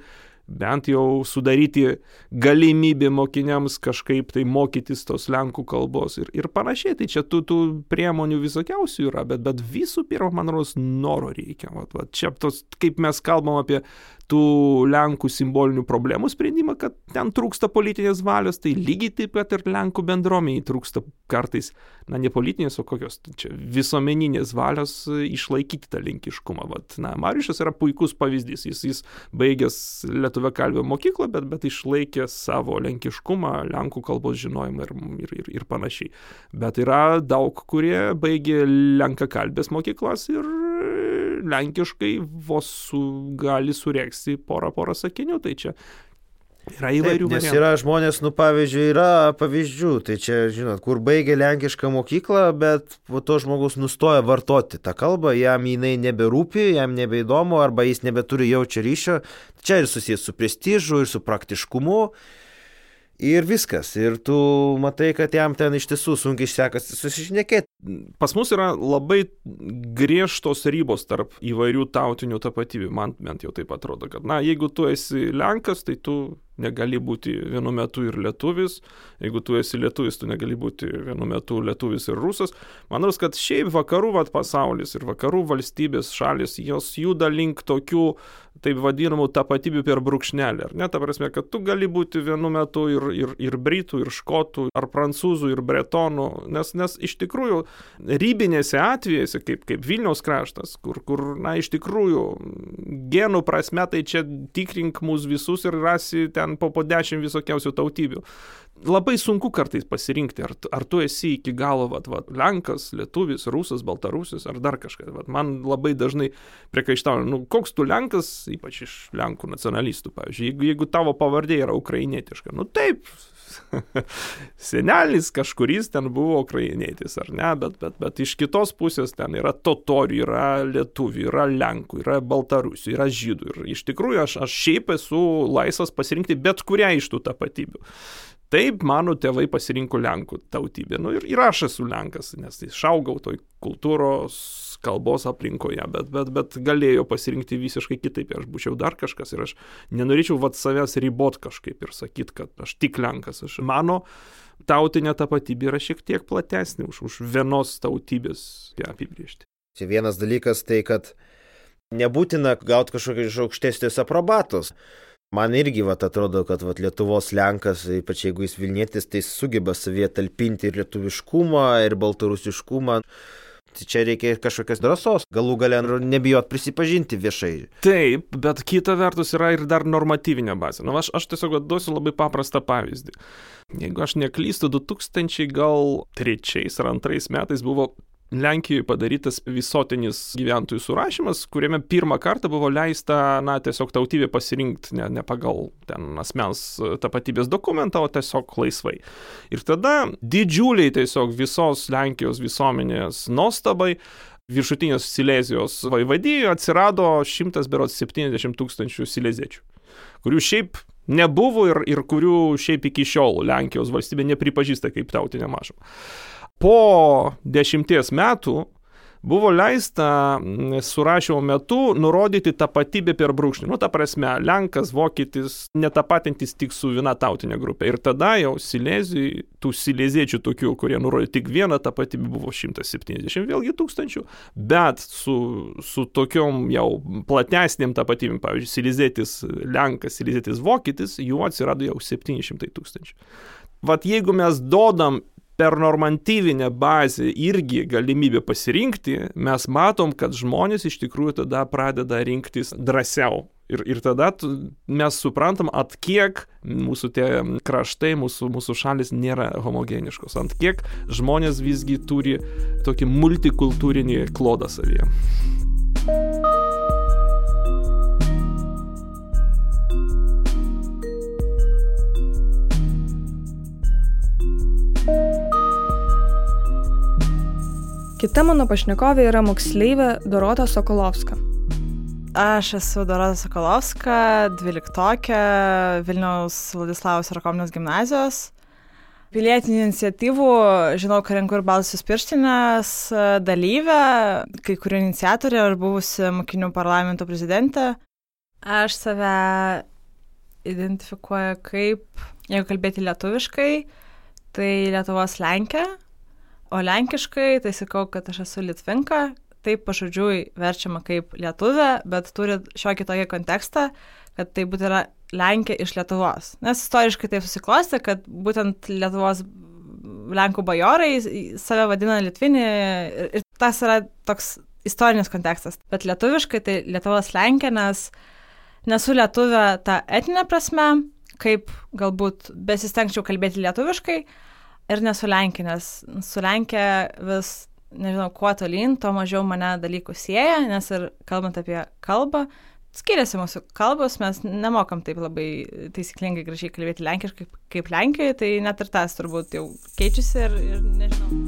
S3: bent jau sudaryti galimybę mokiniams kažkaip tai mokytis tos lenkų kalbos ir, ir panašiai. Tai čia tų, tų priemonių visokiausių yra, bet, bet visų pirma, man rodos, noro reikia. Vat, vat, čia tos, kaip mes kalbam apie tų Lenkų simbolinių problemų sprendimą, kad ten trūksta politinės valios, tai lygiai taip pat ir Lenkų bendruomeniai trūksta kartais, na, ne politinės, o kokios čia visuomeninės valios išlaikyti tą lenkiškumą. Vat, na, Mariušas yra puikus pavyzdys, jis, jis baigęs Lietuvę kalbio mokyklą, bet, bet išlaikė savo lenkiškumą, Lenkų kalbos žinojimą ir, ir, ir, ir panašiai. Bet yra daug, kurie baigė lenkakalbės mokyklas ir lenkiškai vos su, gali sureksti porą porą sakinių, tai čia Yra įvairių
S4: Taip, nes
S3: variantų.
S4: yra žmonės, nu pavyzdžiui, yra pavyzdžių, tai čia, žinot, kur baigia lenkišką mokyklą, bet po to žmogus nustoja vartoti tą kalbą, jam jinai neberūpi, jam nebeįdomu, arba jis nebeturi jaučio ryšio. Čia ir susijęs su prestižu, ir su praktiškumu. Ir viskas. Ir tu matai, kad jam ten iš tiesų sunkiai sekasi susišnekėti.
S3: Pas mus yra labai griežtos ribos tarp įvairių tautinių tapatybių. Man bent jau taip atrodo, kad, na, jeigu tu esi Lenkas, tai tu negali būti vienu metu ir lietuvis, jeigu tu esi lietuvis, tu negali būti vienu metu lietuvis ir rusas. Manau, kad šiaip vakarų vat, pasaulis ir vakarų valstybės šalis, jos juda link tokių taip vadinamų tapatybių per brūkšnelį. Ar ne? Ta prasme, kad tu gali būti vienu metu ir, ir, ir britų, ir škotų, ar prancūzų, ir bretonų, nes, nes iš tikrųjų rybinėse atvejose, kaip, kaip Vilniaus kraštas, kur, kur, na, iš tikrųjų genų prasme, tai čia tikrink mus visus ir rasi ten po, po dešimt visokiausių tautybių labai sunku kartais pasirinkti, ar, ar tu esi iki galo, vat, vat, Lenkas, Lietuvis, Rusas, Baltarusis ar dar kažkas. Vat, man labai dažnai priekaištauja, nu, koks tu Lenkas, ypač iš Lenkų nacionalistų, pavyzdžiui, jeigu, jeigu tavo pavardė yra ukrainietiška, nu taip, senelis kažkuris ten buvo ukrainietis, ar ne, bet, bet, bet iš kitos pusės ten yra totorių, yra lietuvių, yra lenkų, yra baltarusių, yra žydų. Ir iš tikrųjų aš, aš šiaip esu laisvas pasirinkti bet kurią iš tų tapatybių. Taip mano tėvai pasirinko Lenkų tautybę. Nu, ir, ir aš esu Lenkas, nes išaugau toj kultūros kalbos aplinkoje, bet, bet, bet galėjo pasirinkti visiškai kitaip. Aš būčiau dar kažkas ir aš nenorėčiau vat savęs ribot kažkaip ir sakyti, kad aš tik Lenkas. Aš, mano tautinė tapatybė yra šiek tiek platesnė už, už vienos tautybės ją apibriežti.
S4: Čia vienas dalykas tai, kad nebūtina gauti kažkokį iš aukštesnės aprobatos. Man irgi vat, atrodo, kad vat, Lietuvos Lenkas, ypač jeigu jis Vilnietis, tai sugeba savyje talpinti ir lietuviškumą, ir baltarusiškumą. Tai čia reikia kažkokios drąsos, galų gale nu, nebijot prisipažinti viešai.
S3: Taip, bet kita vertus yra ir dar normatyvinė bazė. Nu, aš, aš tiesiog duosiu labai paprastą pavyzdį. Jeigu aš neklystu, 2000 gal trečiais ar antrais metais buvo Lenkijoje padarytas visuotinis gyventojų surašymas, kuriame pirmą kartą buvo leista, na, tiesiog tautybė pasirinkti ne, ne pagal ten asmens tapatybės dokumentą, o tiesiog laisvai. Ir tada didžiuliai tiesiog visos Lenkijos visuomenės nuostabai viršutinės Silezijos vaivadijoje atsirado 170 tūkstančių sileziečių, kurių šiaip nebuvo ir, ir kurių šiaip iki šiol Lenkijos valstybė nepripažįsta kaip tautinė mažuma. Po dešimties metų buvo leista mm, surašymo metu nurodyti tapatybę per brūkšnį. Nu, ta prasme, Lenkas, Vokietis, netapatintis tik su viena tautinė grupė. Ir tada jau Silezijai, tų sileziečių tokių, kurie nurodė tik vieną tapatybę, buvo 170 vėlgi tūkstančių, bet su, su tokiom jau platesnėm tapatybėm, pavyzdžiui, silezietis Lenkas, silezietis Vokietis, jų atsirado jau 700 tūkstančių. Vat jeigu mes dodam per normatyvinę bazę irgi galimybę pasirinkti, mes matom, kad žmonės iš tikrųjų tada pradeda rinktis drąsiau. Ir, ir tada mes suprantam, at kiek mūsų tie kraštai, mūsų, mūsų šalis nėra homogeniškos, ant kiek žmonės visgi turi tokį multikultūrinį klodą savyje.
S2: Kita mano pašnekovė yra moksleivė Dorota Sokolovska.
S5: Aš esu Dorota Sokolovska, dvyliktokė Vilniaus Vladislavos Rakominės gimnazijos. Pilietinių iniciatyvų, žinau, kad renku ir balsus pirštinės dalyvę, kai kurių iniciatorė ir buvusi mokinių parlamento prezidentė. Aš save identifikuoja kaip, jeigu kalbėti lietuviškai, tai Lietuvos Lenkija, o lenkiškai tai sakau, kad aš esu Litvinka, taip pažodžiui verčiama kaip lietuvė, bet turi šiokį tokį kontekstą, kad tai būtų yra Lenkija iš Lietuvos. Nes istoriškai taip susiklosti, kad būtent Lietuvos Lenkų bajorai save vadina Litvinį ir tas yra toks istorinis kontekstas. Bet lietuviškai tai Lietuvos Lenkija, nes nesu lietuvė tą etinę prasme, kaip galbūt besistengčiau kalbėti lietuviškai ir nesu Lenkija, nes su Lenkija vis, nežinau, kuo tolyn, tuo mažiau mane dalykų sieja, nes ir kalbant apie kalbą, skiriasi mūsų kalbos, mes nemokam taip labai taisyklingai gražiai kalbėti lenkiškai kaip, Lenkijoje, tai net ir tas turbūt jau keičiasi ir, ir nežinau.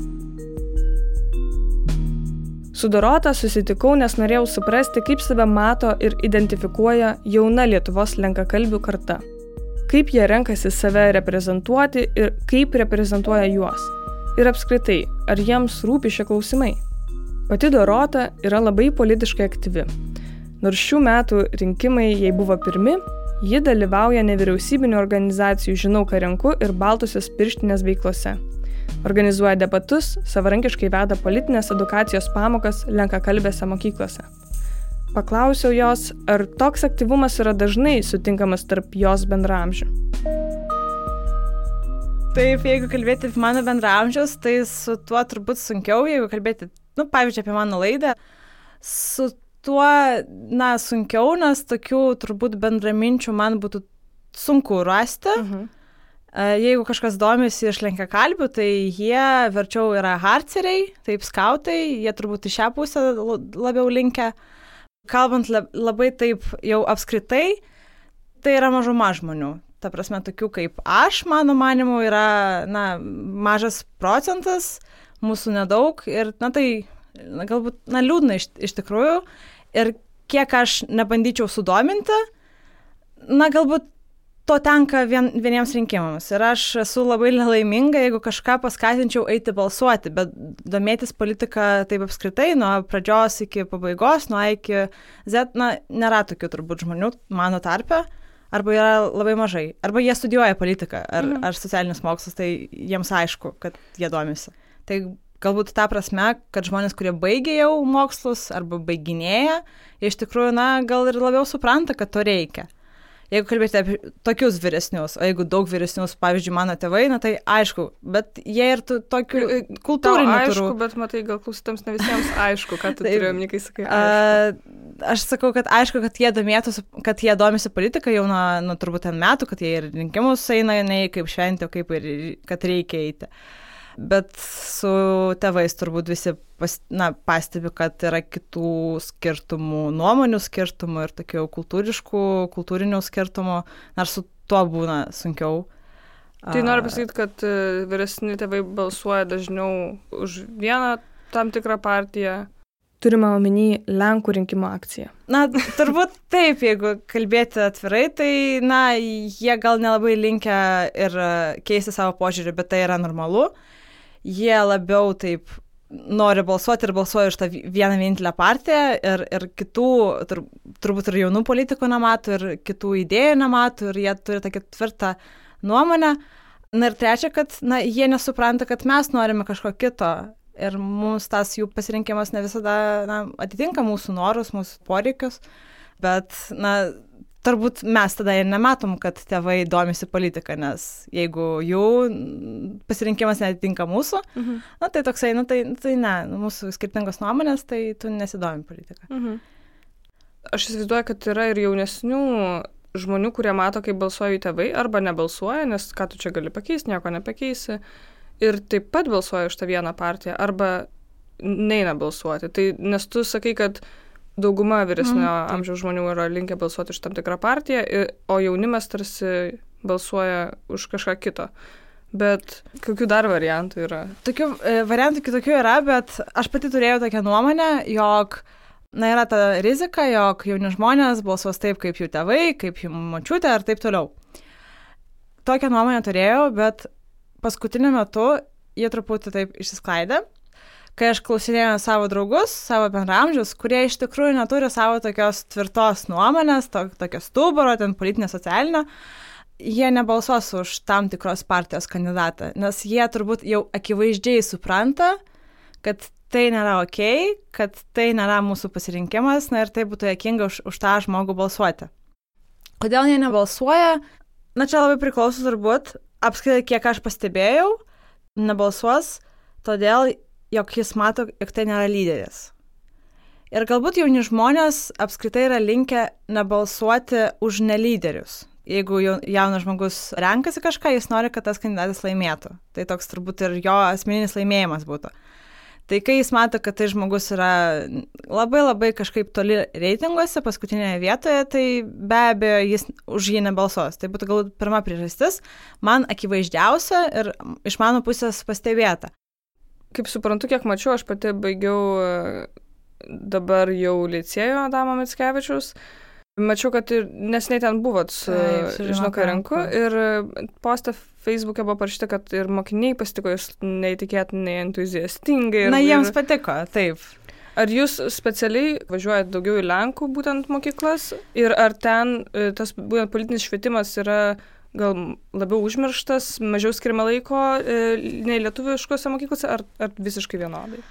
S2: Su Dorota susitikau, nes norėjau suprasti, kaip save mato ir identifikuoja jauna Lietuvos lenkakalbių karta. Kaip jie renkasi save reprezentuoti ir kaip reprezentuoja juos. Ir apskritai, ar jiems rūpi šie klausimai. Pati Dorota yra labai politiškai aktyvi Nors šių metų rinkimai jai buvo pirmi, ji dalyvauja nevyriausybinio organizacijų Žinau, ką renku ir Baltusios pirštinės veiklose. Organizuoja debatus, savarankiškai veda politinės edukacijos pamokas lenkakalbėse mokyklose. Paklausiau jos, ar toks aktyvumas yra dažnai sutinkamas tarp jos bendramžių.
S5: Taip, jeigu kalbėti apie mano bendramžius, tai su tuo turbūt sunkiau, jeigu kalbėti, nu, pavyzdžiui, apie mano laidą, su tuo, na, sunkiau, nes tokių turbūt bendraminčių man būtų sunku rasti. Mhm. Jeigu kažkas domisi iš lenkia kalbių, tai jie verčiau yra harceriai, taip skautai, jie turbūt į šią pusę labiau linkia. Kalbant labai taip jau apskritai, tai yra mažuma žmonių. Ta prasme, tokių kaip aš, mano manimu, yra na, mažas procentas, mūsų nedaug ir, na tai, na, galbūt, na, liūdna iš, iš tikrųjų, ir kiek aš nebandyčiau sudominti, na galbūt to tenka vien, vieniems rinkimams. Ir aš esu labai nelaiminga, jeigu kažką paskatinčiau eiti balsuoti, bet domėtis politika taip apskritai, nuo pradžios iki pabaigos, nuo A iki Z, na, nėra tokių turbūt žmonių mano tarpe, arba yra labai mažai, arba jie studijuoja politiką ar, mhm. ar socialinius mokslus, tai jiems aišku, kad jie domisi. Tai galbūt tą prasme, kad žmonės, kurie baigė jau mokslus arba baiginėja, iš tikrųjų, na, gal ir labiau supranta, kad to reikia. Jeigu kalbėti apie tokius vyresnius, o jeigu daug vyresnius, pavyzdžiui, mano tėvai, na tai aišku, bet jie ir tokių kultūrinių.
S2: Aišku, turiu. bet matai, gal klausytams ne visiems aišku, ką tu turi omeny, kai sakai. Aišku.
S5: Aš sakau, kad aišku, kad jie domėtųsi, kad jie domisi politiką jau nuo, nuo turbūt ten metų, kad jie ir rinkimus eina ne kaip šventė, kaip ir kad reikia eiti. Uh, bet su tėvais turbūt visi pas, na, pastebi, kad yra kitų skirtumų, nuomonių skirtumų ir tokių kultūriškų, kultūrinių skirtumų, nors su tuo būna sunkiau.
S2: Tai noriu pasakyti, kad e, vyresni tėvai balsuoja dažniau už vieną tam tikrą partiją. Turime omeny Lenkų rinkimo akciją.
S5: Na, turbūt taip, jeigu kalbėti atvirai, tai, na, jie gal nelabai linkia ir keisti savo požiūrį, bet tai yra normalu. Uh, jie labiau taip nori balsuoti ir balsuoja už tą vieną vienintelę partiją ir, ir kitų, tur, turbūt ir jaunų politikų nemato, ir kitų idėjų nemato, ir jie turi tokią tvirtą nuomonę. Na ir trečia, kad na, jie nesupranta, kad mes norime kažko kito ir mums tas jų pasirinkimas ne visada na, atitinka mūsų norus, mūsų poreikius, bet na, turbūt mes tada ir nematom, kad tėvai domisi politika, nes jeigu jų pasirinkimas netitinka mūsų, mhm. na tai toksai, na tai, tai ne, mūsų skirtingos nuomonės, tai tu nesidomi politika. Mhm.
S2: Aš įsivaizduoju, kad yra ir jaunesnių žmonių, kurie mato, kaip balsuoja jų tėvai, arba nebalsuoja, nes ką tu čia gali pakeisti, nieko nepakeisi. Ir taip pat balsuoja už tą vieną partiją, arba neina balsuoti. Tai nes tu sakai, kad dauguma vyresnio mm, amžiaus žmonių yra linkę balsuoti už tam tikrą partiją, o jaunimas tarsi balsuoja už kažką kito. Bet kokių dar variantų yra?
S5: Tokių e, variantų kitokių yra, bet aš pati turėjau tokią nuomonę, jog na, yra ta rizika, jog jauni žmonės balsuos taip, kaip jų tėvai, kaip jų mačiutė ir taip toliau. Tokią nuomonę turėjau, bet paskutiniu metu jie truputį taip išsisklaidė kai aš klausinėjau savo draugus, savo bendramžius, kurie iš tikrųjų neturi savo tokios tvirtos nuomonės, to, tokio stuburo, ten politinio, socialinio, jie nebalsuos už tam tikros partijos kandidatą, nes jie turbūt jau akivaizdžiai supranta, kad tai nėra ok, kad tai nėra mūsų pasirinkimas, na ir tai būtų jokinga už, už tą žmogų balsuoti. Kodėl jie nebalsuoja? Na čia labai priklauso turbūt, apskritai kiek aš pastebėjau, nebalsuos, todėl, jog jis mato, jog tai nėra lyderis. Ir galbūt jauni žmonės apskritai yra linkę nebalsuoti už nelyderius. Jeigu jaunas žmogus renkasi kažką, jis nori, kad tas kandidatas laimėtų. Tai toks turbūt ir jo asmeninis laimėjimas būtų. Tai kai jis mato, kad tai žmogus yra labai labai kažkaip toli reitinguose, paskutinėje vietoje, tai be abejo jis už jį nebalsuos. Tai būtų galbūt pirma priežastis, man akivaizdžiausia ir iš mano pusės pastebėta.
S2: Kaip suprantu, kiek mačiau, aš pati baigiau e, dabar jau licėjo Adamo Mitskevičius. Mačiau, kad ir nesnei ten buvot su, žinau, ką renku. Ir postą Facebook'e buvo parašyta, kad ir mokiniai pasitiko jūs neįtikėtinai entuziastingai. Ir,
S5: Na, jiems
S2: ir...
S5: patiko, taip.
S2: Ar jūs specialiai važiuojate daugiau į Lenkų būtent mokyklas ir ar ten e, tas būtent politinis švietimas yra gal labiau užmirštas, mažiau skiriama laiko e, nei lietuviškose mokyklose, ar, ar visiškai vienodai?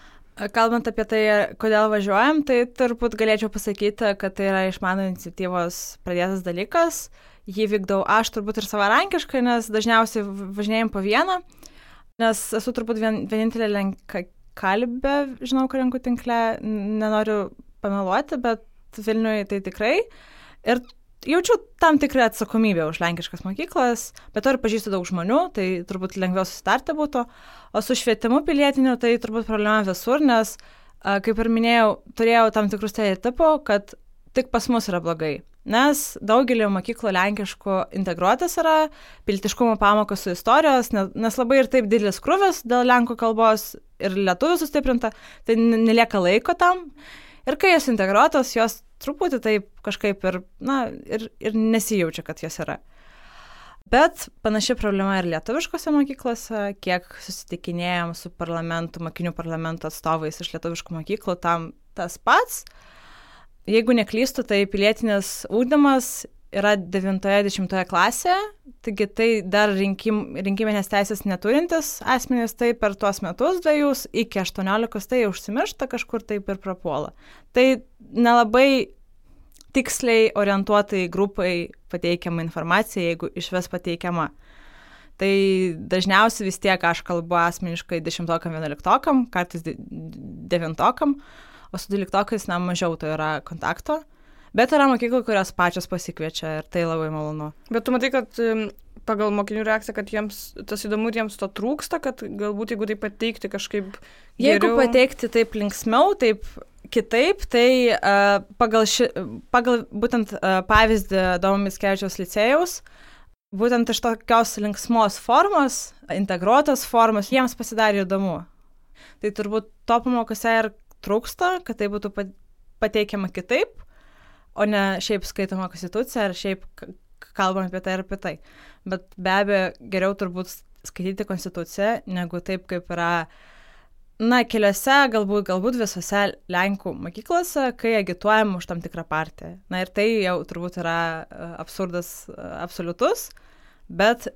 S5: Kalbant apie tai, kodėl važiuojam, tai turbūt galėčiau pasakyti, kad tai yra iš mano iniciatyvos pradėtas dalykas. Jį vykdau aš turbūt ir savarankiškai, nes dažniausiai važinėjom po vieną, nes esu turbūt vien, vienintelė lenka kalbė, žinau, karinkų tinkle, nenoriu pameluoti, bet Vilniuje tai tikrai. Ir jaučiu tam tikrą atsakomybę už lenkiškas mokyklas, bet to ir pažįstu daug žmonių, tai turbūt lengviau susitarti būtų. O su švietimu pilietiniu tai turbūt problema visur, nes, kaip ir minėjau, turėjau tam tikrus stereotipų, kad tik pas mus yra blogai. Nes daugelį mokyklų lenkiškų integruotas yra piltiškumo pamokos su istorijos, nes, labai ir taip didelis krūvis dėl lenkų kalbos ir lietuvių sustiprinta, tai nelieka laiko tam. Ir kai jos integruotos, jos truputį taip kažkaip ir, na, ir, ir nesijaučia, kad jos yra. Bet panaši problema ir lietuviškose mokyklose, kiek susitikinėjom su parlamentu, mokinių parlamento atstovais iš lietuviškų mokyklų, tam tas pats. Jeigu neklystu, tai pilietinis ūkdymas yra 90 klasėje, taigi tai dar rinkim, rinkiminės teisės neturintis asmenys, tai per tuos metus dviejus iki 18 tai užsimiršta kažkur taip ir prapuola. Tai nelabai tiksliai orientuotai grupai pateikiama informacija, jeigu iš vis pateikiama. Tai dažniausiai vis tiek aš kalbu asmeniškai 10-11, kartais 9, o su 12 na mažiau to yra kontakto. Bet yra mokyklų, kurios pačios pasikviečia ir tai labai malonu.
S2: Bet tu matai, kad pagal mokinių reakciją, kad jiems tas įdomu ir jiems to trūksta, kad galbūt jeigu tai pateikti kažkaip... Geriau...
S5: Jeigu pateikti taip linksmiau, taip kitaip, tai uh, pagal, ši, pagal būtent uh, pavyzdį Domomis Kevičiaus licėjaus, būtent iš tokios linksmos formos, integruotos formos, jiems pasidarė įdomu. Tai turbūt to pamokose ir trūksta, kad tai būtų pateikiama kitaip o ne šiaip skaitoma konstitucija ar šiaip kalbam apie tai ir apie tai. Bet be abejo, geriau turbūt skaityti konstituciją, negu taip, kaip yra, na, keliose, galbūt, galbūt visose Lenkų mokyklose, kai agituojam už tam tikrą partiją. Na ir tai jau turbūt yra e, absurdas e, absoliutus, bet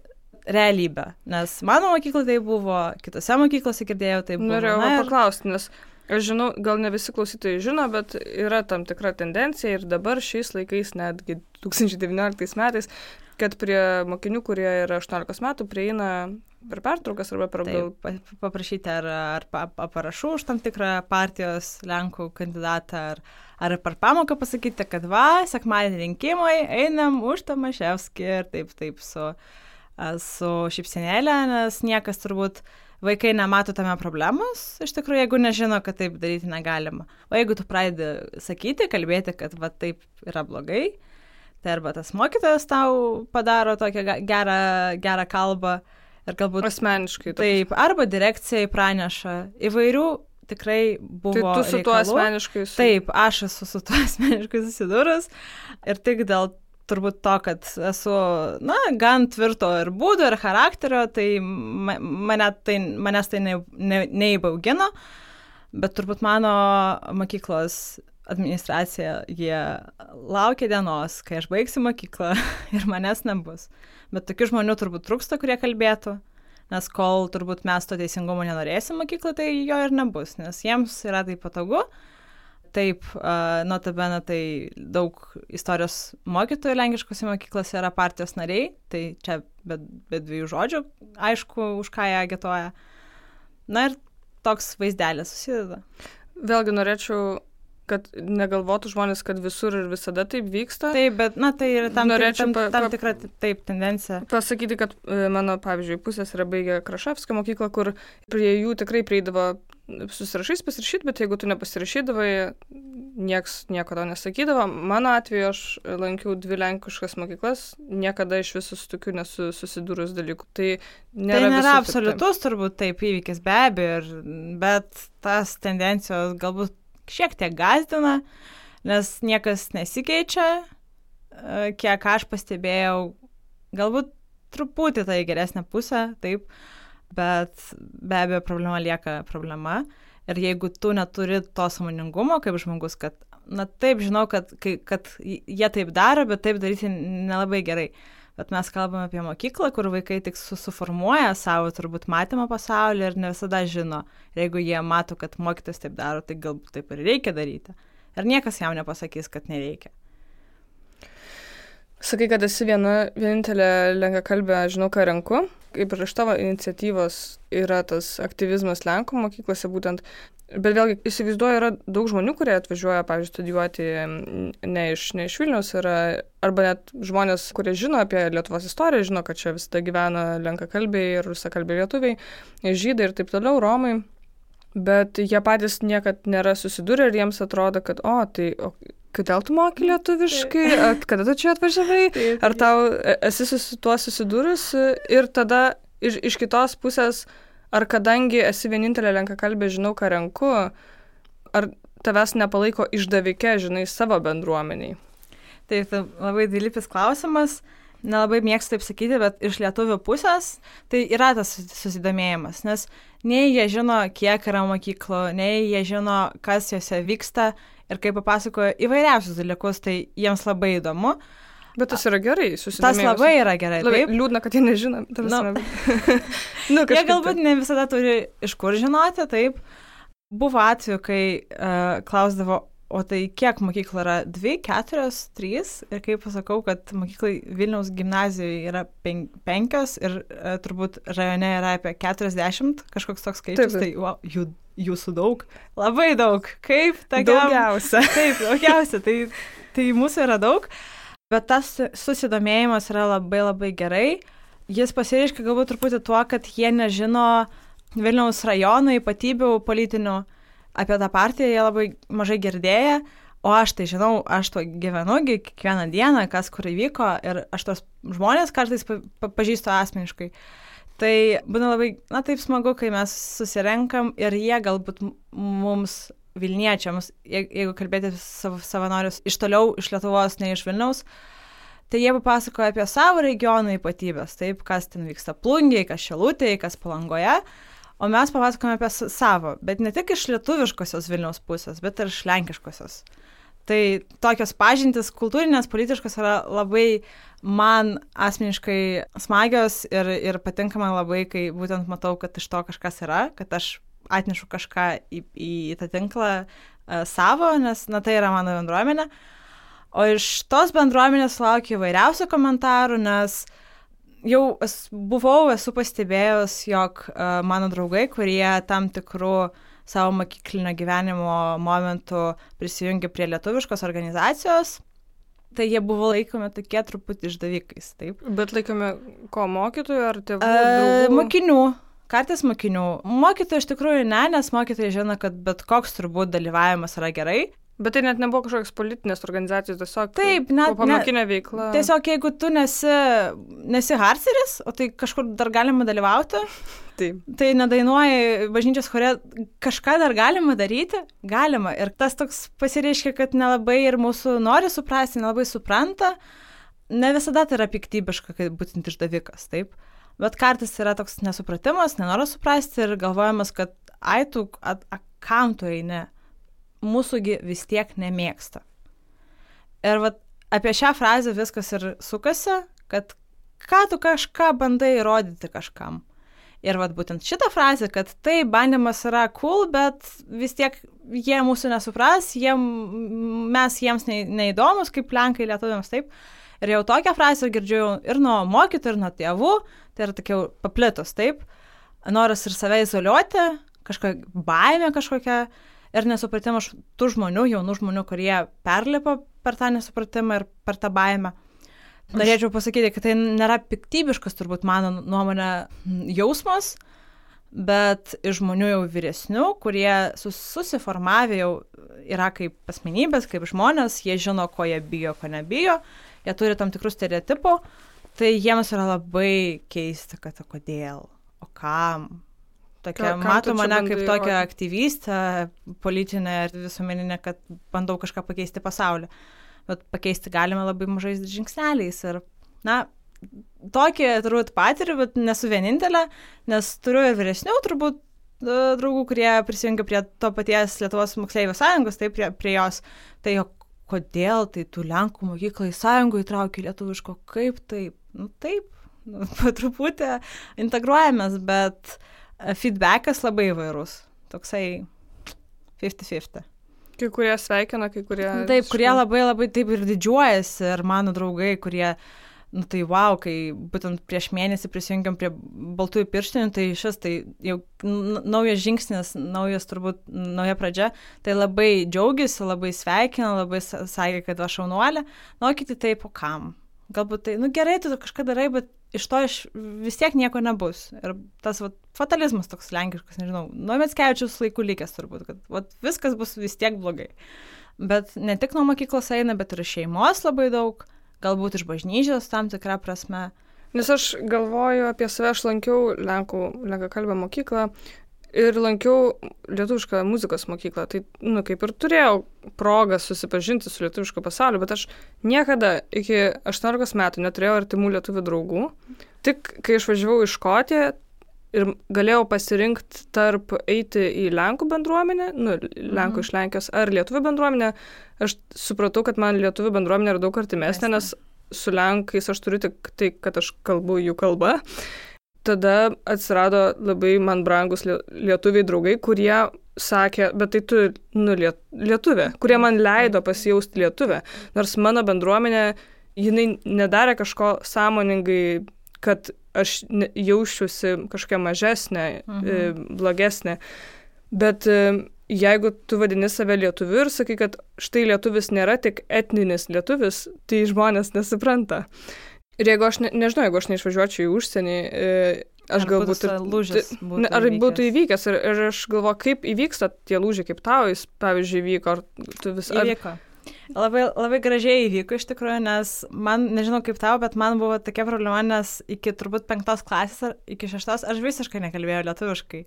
S5: realybė. Nes mano mokykla tai buvo, kitose mokyklose girdėjau tai buvo.
S2: Norėjau ir... paklausti, nes Aš žinau, gal ne visi klausytojai žino, bet yra tam tikra tendencija ir dabar šiais laikais, netgi 2019 metais, kad prie mokinių, kurie yra 18 metų, prieina per pertraukas arba per gal...
S5: Taip, paprašyti ar, ar parašų už tam tikrą partijos Lenkų kandidatą, ar, ar per pamoką pasakyti, kad va, sekmadienį rinkimai, einam už Tomaševskį ir taip, taip su, su šipsenėlė, nes niekas turbūt uh, vaikai nemato tame problemos, iš tikrųjų, jeigu nežino, kad taip daryti negalima. O jeigu tu pradedi sakyti, kalbėti, kad va taip yra blogai, tai arba tas mokytojas tau padaro tokią gerą, gerą kalbą ir galbūt...
S2: Asmeniškai.
S5: Taip, arba direkcijai praneša įvairių tikrai buvo. Tai
S2: tu su reikalų. tuo asmeniškai
S5: su... Taip, aš esu su tuo asmeniškai susidūrus ir tik dėl turbūt to, kad esu, na, gan tvirto ir būdo, ir charakterio, tai mane tai, manęs tai ne, ne, neįbaugino. Bet turbūt mano mokyklos administracija, jie laukia dienos, kai aš baigsiu mokyklą ir manęs nebus. Bet tokių žmonių turbūt trūksta, kurie kalbėtų, nes kol turbūt mes to teisingumo nenorėsim mokyklą, tai jo ir nebus, nes jiems yra tai patogu. Taip, uh, notabene tai daug istorijos mokytojų lenkiškose mokyklose yra partijos nariai, tai čia be, be dviejų žodžių, aišku, už ką jie agituoja. Na ir toks vaizdelis susideda.
S2: Vėlgi norėčiau kad negalvotų žmonės, kad visur ir visada taip vyksta.
S5: Taip, bet, na, tai yra tam,
S2: Norėčiau
S5: tam, tam
S2: pa-
S5: tikra taip tendencija.
S2: Pasakyti, kad e, mano, pavyzdžiui, pusės yra baigę Kraševskio mokyklą, kur prie jų tikrai prieidavo susirašys pasirašyti, bet jeigu tu nepasirašydavai, nieks nieko to nesakydavo. Mano atveju aš lankiau dvi lenkiškas mokyklas, niekada iš visų su tokiu nesu susidūrus dalykų. Tai
S5: Tai
S2: nėra,
S5: nėra
S2: visur taip,
S5: absoliutus turbūt taip įvykis, be abejo, ir, bet tas tendencijos galbūt šiek tiek gazdina, nes niekas nesikeičia, e, kiek aš pastebėjau, galbūt truputį tai geresnė pusė, taip, bet be abejo problema lieka problema. Ir jeigu tu neturi to samoningumo kaip žmogus, kad, na taip, žinau, kad, kai- kad jie taip daro, bet taip daryti nelabai gerai. Bet mes kalbame apie mokyklą, kur vaikai tik su- suformuoja savo turbūt matymą pasaulį ir ne visada žino. Ir jeigu jie mato, kad mokytas taip daro, tai galbūt taip ir reikia daryti. Ir niekas jam nepasakys, kad nereikia.
S2: Sakai, kad esi viena, vienintelė lenka kalbė, žinau, ką renku. Kaip ir iš tavo iniciatyvos yra tas aktyvizmas Lenkų mokyklose būtent. Bet vėlgi įsivaizduoju, yra daug žmonių, kurie atvažiuoja, pavyzdžiui, studijuoti ne iš, ne iš Vilnius, yra, arba net žmonės, kurie žino apie Lietuvos istoriją, žino, kad čia visada gyvena lenka kalbiai ir rusakalbiai lietuviai, žydai ir taip toliau, romai. Bet jie patys niekad nėra susidūrę ir jiems atrodo, kad, o, tai o, kodėl tu moki lietuviškai, kada tu čia atvažiavai, ar tau e- esi su tuo susidūrusi? Ir tada iš, iš kitos pusės, ar kadangi esi vienintelė lenkakalbė, žinau, ką renku, ar tavęs nepalaiko išdavike, žinai, savo bendruomeniai.
S5: Tai tai labai didelis klausimas, nelabai mėgstu taip sakyti, bet iš lietuvių pusės tai yra tas susi- susidomėjimas, nes nei jie žino, kiek yra mokyklų, nei jie žino, kas juose vyksta ir kaip papasakoja įvairiausius dalykus, tai jiems labai įdomu.
S2: Bet tas yra gerai,
S5: Tas
S2: susidomėjimas.
S5: labai yra gerai.
S2: Labai
S5: Taip,
S2: liūdna, kad jie nežino.
S5: Nu.
S2: nu,
S5: Jie galbūt ne visada turi iš kur žinoti, taip. Buvo atveju, kai uh, klausdavo, o tai kiek mokyklų yra? Dvi, keturios, trys. Ir kaip pasakau, kad mokyklai Vilniaus gimnazijoje yra pen, penkios ir uh, turbūt rajone yra apie 40, kažkoks toks skaičius. Tai wow, jų, jūsų daug. Labai daug. Kaip tokiam-
S2: Daugiausia.
S5: Taip, daugiausia. Tai, tai mūsų yra daug. Bet tas susidomėjimas yra labai labai gerai. Jis pasireiškia galbūt truputį tuo, kad jie nežino Vilniaus rajono ypatybių politinių apie tą partiją, jie labai mažai girdėję, o aš tai žinau, aš to gyvenu kiekvieną dieną, kas kur įvyko ir aš tos žmonės kartais pa, pa, pažįstu asmeniškai. Tai būna labai, na taip smagu, kai mes susirenkam ir jie galbūt mums Vilniečiams, je- jeigu kalbėti savo savanorius iš toliau, iš Lietuvos, ne iš Vilniaus, tai jie papasakoja apie savo regiono ypatybės, taip, kas ten vyksta plungiai, kas šilutėje, kas palangoje, o mes papasakojame apie savo, bet ne tik iš lietuviškosios Vilniaus pusės, bet ir iš lenkiškosios. Tai tokios pažintis kultūrinės, politiškos yra labai man asmeniškai smagios ir, ir patinka man labai, kai būtent matau, kad iš to kažkas yra, kad aš atnešu kažką į, į tą tinklą uh, savo, nes, na, tai yra mano bendruomenė. O iš tos bendruomenės laukiu įvairiausių komentarų, nes jau es, buvau, esu pastebėjus, jog uh, mano draugai, kurie tam tikrų savo mokyklinio gyvenimo momentų prisijungė prie lietuviškos organizacijos, tai jie buvo laikomi tokie truputį išdavikais, taip.
S2: Bet laikome ko mokytojų ar tėvų?
S5: E,
S2: draugų?
S5: mokinių. Kartais mokinių. Mokytojai iš tikrųjų ne, nes mokytojai žino, kad bet koks turbūt dalyvavimas yra gerai.
S2: Bet tai net nebuvo kažkoks politinės organizacijos, tiesiog
S5: Taip, net-
S2: pamokinė veikla.
S5: Tiesiog jeigu tu nesi, nesi harceris, o tai kažkur dar galima dalyvauti,
S2: Taip.
S5: tai nedainuoji bažnyčios chore, kažką dar galima daryti, galima. Ir tas toks pasireiškia, kad nelabai ir mūsų nori suprasti, nelabai supranta. Ne visada tai yra piktybiška, kaip būtent išdavikas, taip. Bet kartais yra toks nesupratimas, nenoras suprasti ir galvojimas, kad ai tu, at, a, kam tu eini? Mūsųgi vis tiek nemėgsta. Ir vat, apie šią frazę viskas ir sukasi, kad ką tu kažką bandai įrodyti kažkam. Ir vat būtent šitą frazę, kad tai bandymas yra cool, bet vis tiek jie mūsų nesupras, jie, mes jiems ne, neįdomus, kaip lenkai lietuviams taip. Ir jau tokią frazę girdžiu ir nuo mokytojų, ir nuo tėvų, tai yra tokia paplitus, taip. Noras ir save izoliuoti, kažkokia baimė kažkokia ir nesupratimas tų žmonių, jaunų žmonių, kurie perlipa per tą nesupratimą ir per tą baimę. Norėčiau pasakyti, kad tai nėra piktybiškas, turbūt mano nuomonė, jausmas, bet iš žmonių jau vyresnių, kurie susiformavę jau yra kaip asmenybės, kaip žmonės, jie žino, ko jie bijo, ko nebijo, jie turi tam tikrų stereotipų, tai jiems yra labai keista, kad o kodėl, o kam. Tokia,
S2: Ką-
S5: mato mane kaip tokią aktyvistę, politinę ir visuomeninę, kad bandau kažką pakeisti pasaulį. Bet pakeisti galime labai mažais žingsneliais. Ir, na, tokį turbūt patiriu, bet nesu vienintelė, nes turiu ir vyresnių turbūt e, draugų, kurie prisijungia prie to paties Lietuvos moksleivių sąjungos, taip, prie, prie jos. Tai jo, kodėl tai tu Lenkų mokyklą į sąjungą įtrauki lietuviško, kaip taip, nu taip, nu, po truputį integruojamės, bet e, feedbackas labai įvairus, toksai 50-50.
S2: Kai kurie sveikina, kai kurie...
S5: Taip, kurie labai labai taip ir didžiuojasi ir mano draugai, kurie, nu tai wow, kai būtent prieš mėnesį prisijungiam prie baltųjų pirštinių, tai šis tai jau naujas žingsnis, naujas turbūt nauja pradžia, tai labai džiaugiasi, labai sveikina, labai sa- sakė, kad aš šaunuolė, nu kiti taip, o kam? Galbūt tai, nu gerai, tu kažką darai, bet iš to iš vis tiek nieko nebus. Ir tas vat, fatalizmas toks lenkiškas, nežinau, nuo Metskevičius laikų likęs turbūt, kad vat, viskas bus vis tiek blogai. Bet ne tik nuo mokyklos eina, bet ir iš šeimos labai daug, galbūt iš bažnyčios tam tikrą prasme.
S2: Nes aš galvoju apie save, aš lankiau Lenkų, lenkakalbę mokyklą ir lankiau lietuvišką muzikos mokyklą. Tai, nu, kaip ir turėjau progą susipažinti su lietuvišku pasauliu, bet aš niekada iki 18 metų neturėjau artimų lietuvių draugų. Tik kai išvažiavau iš Škotiją ir galėjau pasirinkti tarp eiti į Lenkų bendruomenę, nu, Lenkų
S5: Mhm.
S2: iš Lenkijos, ar lietuvių bendruomenę, aš supratau, kad man lietuvių bendruomenė yra daug artimesnė, nes su Lenkais aš turiu tik tai, kad aš kalbu jų kalbą. Tada atsirado labai man brangus lie- lietuviai draugai, kurie sakė, bet tai tu, nu, liet- lietuvė, kurie man leido pasijausti lietuvė. Nors mano bendruomenė, jinai nedarė kažko sąmoningai, kad aš jausčiausi kažkokia mažesnė,
S5: Mhm.
S2: e, blogesnė. Bet e, jeigu tu vadini save lietuviu ir sakai, kad štai lietuvis nėra tik etninis lietuvis, tai žmonės nesupranta. Ir jeigu aš, ne, nežinau, jeigu aš neišvažiuočiau į užsienį, e, aš
S5: Ar
S2: galbūt...
S5: būtų tas lūžis
S2: tai-
S5: būtų
S2: ne, ar būtų
S5: įvykęs?
S2: įvykęs. Ir, ir aš galvoju, kaip įvyksta tie lūžiai, kaip tau jis, pavyzdžiui, vyko, ar tu vis... Ar,
S5: Įvyko. Labai, labai gražiai įvyko iš tikrųjų, nes man, nežinau kaip tau, bet man buvo tokia problema, nes iki turbūt penktos klasės ar iki šeštos aš visiškai nekalbėjau lietuviškai.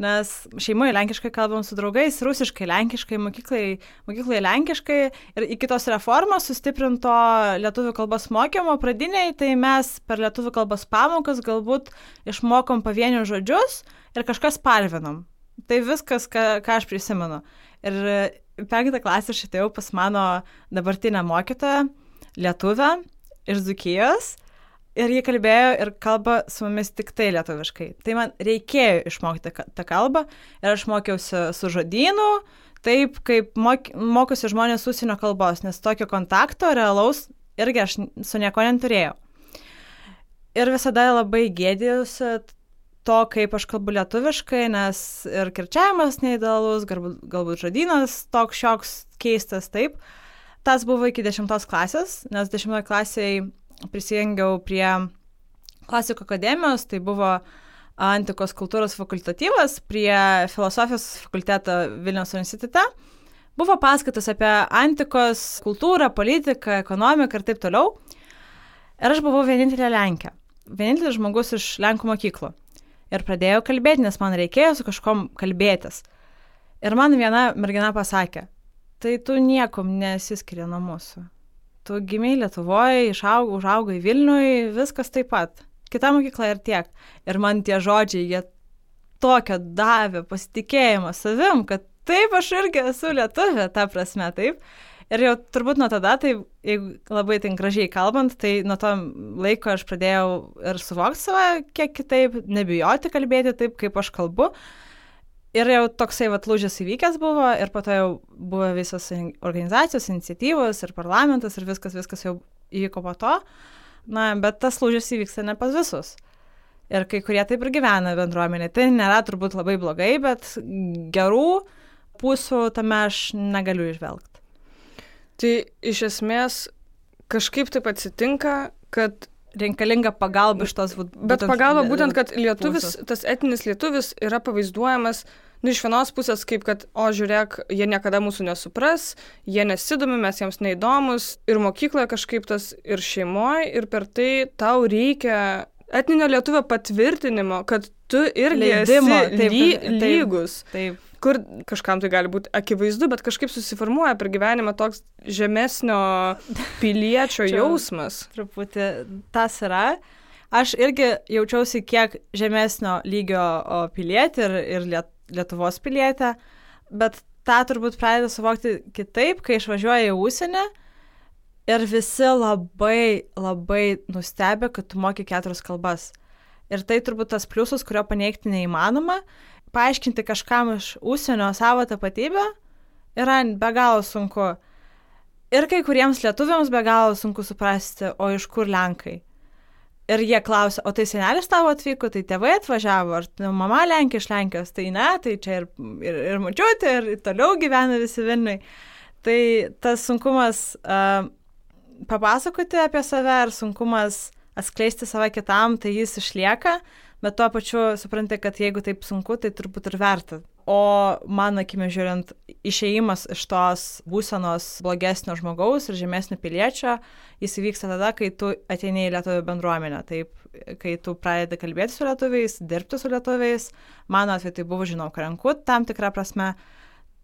S5: Nes šeimoje lenkiškai kalbam su draugais, rusiškai, lenkiškai, mokyklai, mokyklai lenkiškai ir iki tos reformos sustiprinto lietuvių kalbos mokymo pradiniai, tai mes per lietuvių kalbos pamokas galbūt išmokom pavienius žodžius ir kažkas palvinom. Tai viskas, ką, ką aš prisimenu. Ir penktą klasę aš atėjau pas mano dabartinę mokytoją, lietuvę iš Zukijos. Ir jie kalbėjo ir kalba su mumis tik tai lietuviškai. Tai man reikėjo išmokti tą kalbą ir aš mokiausi su žodynu, taip kaip mok, mokosi žmonės užsienio kalbos, nes tokio kontakto realaus irgi aš su nieko neturėjau. Ir visada labai gėdėjusi to, kaip aš kalbu lietuviškai, nes ir kirčiavimas neįdalus, galbūt, galbūt žodynas toks šioks keistas, taip. Tas buvo iki dešimtos klasės, nes dešimtoje klasėje prisijungiau prie klasikų akademijos, tai buvo antikos kultūros fakultatyvas prie filosofijos fakulteto Vilniaus universitete. Buvo paskaitos apie antikos kultūrą, politiką, ekonomiką ir taip toliau. Ir aš buvau vienintelė Lenkė. Vienintelis žmogus iš Lenkų mokyklų. Ir pradėjau kalbėti, nes man reikėjo su kažkom kalbėtis. Ir man viena mergina pasakė, tai tu niekom nesiskiria nuo mūsų. Tu gimiai Lietuvoje, išaugai, užaugai Vilniui, viskas taip pat. Kita mokykla ir tiek. Ir man tie žodžiai, jie tokio davė pasitikėjimo savim, kad taip aš irgi esu lietuvė, ta prasme, taip. Ir jau turbūt nuo tada, tai jeigu labai ten gražiai kalbant, tai nuo to laiko aš pradėjau ir suvokti save kiek kitaip, nebijoti kalbėti taip, kaip aš kalbu. Ir jau toksai vat lūžis įvykęs buvo ir po to jau buvo visos organizacijos, iniciatyvos ir parlamentas ir viskas, viskas jau įvyko po to. Na, bet tas lūžis įvyksta ne pas visus. Ir kai kurie taip ir gyvena bendruomenė. Tai nėra turbūt labai blogai, bet gerų pusių tame aš negaliu išvelgti.
S2: Tai iš esmės kažkaip taip atsitinka, kad
S5: reikalinga pagalba iš tos būtent.
S2: Bet pagalba būtent, kad lietuvis, pusės. tas etinis lietuvis yra pavaizduojamas, nu, iš vienos pusės kaip, kad, o žiūrėk, jie niekada mūsų nesupras, jie nesidomi, mes jiems neįdomus, ir mokykloje kažkaip tas, ir šeimoje, ir per tai tau reikia etninio lietuvio patvirtinimo, kad tu irgi Leidimo, esi ly, taip, lygus.
S5: Taip. taip
S2: kur kažkam tai gali būti akivaizdu, bet kažkaip susiformuoja per gyvenimą toks žemesnio piliečio jausmas.
S5: Truputį tas yra. Aš irgi jaučiausi kiek žemesnio lygio pilietį ir, ir liet, Lietuvos pilietę, bet tą turbūt pradeda suvokti kitaip, kai išvažiuoja į užsienį ir visi labai, labai nustebė, kad tu moki keturias kalbas. Ir tai turbūt tas pliusas, kurio paneigti neįmanoma, paaiškinti kažkam iš užsienio savo tapatybę yra be galo sunku. Ir kai kuriems lietuviams be galo sunku suprasti, o iš kur Lenkai. Ir jie klausia, o tai senelis tavo atvyko, tai tėvai atvažiavo, ar tai mama Lenkija iš Lenkijos, tai ne, tai čia ir, ir, ir mačiutė, ir toliau gyvena visi Vilniui. Tai tas sunkumas uh, papasakoti apie save ir sunkumas atskleisti save kitam, tai jis išlieka, bet tuo pačiu supranti, kad jeigu taip sunku, tai turbūt ir verta. O man akimi žiūrint, išeimas iš tos būsenos blogesnio žmogaus ir žemesnio piliečio, jis įvyksta tada, kai tu ateini į lietuvių bendruomenę. Taip, kai tu pradedi kalbėti su lietuviais, dirbti su lietuviais, mano atveju tai buvo, žinau, kranku tam tikrą prasme,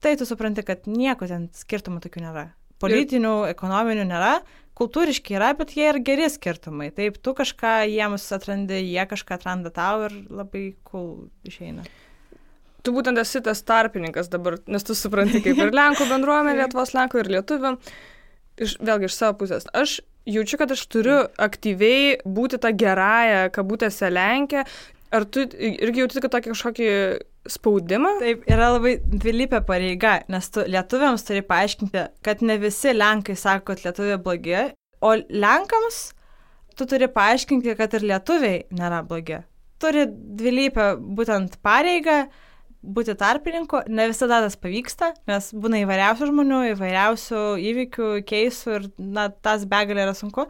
S5: tai tu supranti, kad nieko ten skirtumų tokių nėra. Politinių, ekonominių nėra, kultūriški yra, bet jie ir geri skirtumai. Taip, tu kažką jiems atrandi, jie kažką atranda tau ir labai cool išeina.
S2: Tu būtent esi tas tarpininkas dabar, nes tu supranti kaip ir Lenkų bendruomenė, Lietuvos Lenkų ir Lietuvių. Iš, vėlgi iš savo pusės. Aš jaučiu, kad aš turiu aktyviai būti tą gerąją, kabutėse Lenkę. Ar tu irgi jauti, kad tokį kažkokį spaudimą?
S5: Taip, yra labai dvilypė pareiga, nes tu lietuviams turi paaiškinti, kad ne visi lenkai sako, kad lietuviai blogi, o lenkams tu turi paaiškinti, kad ir lietuviai nėra blogi. Turi dvilypę būtent pareigą būti tarpininku, ne visada tas pavyksta, nes būna įvairiausių žmonių, įvairiausių įvykių, keisų ir, na, tas begalė yra sunku,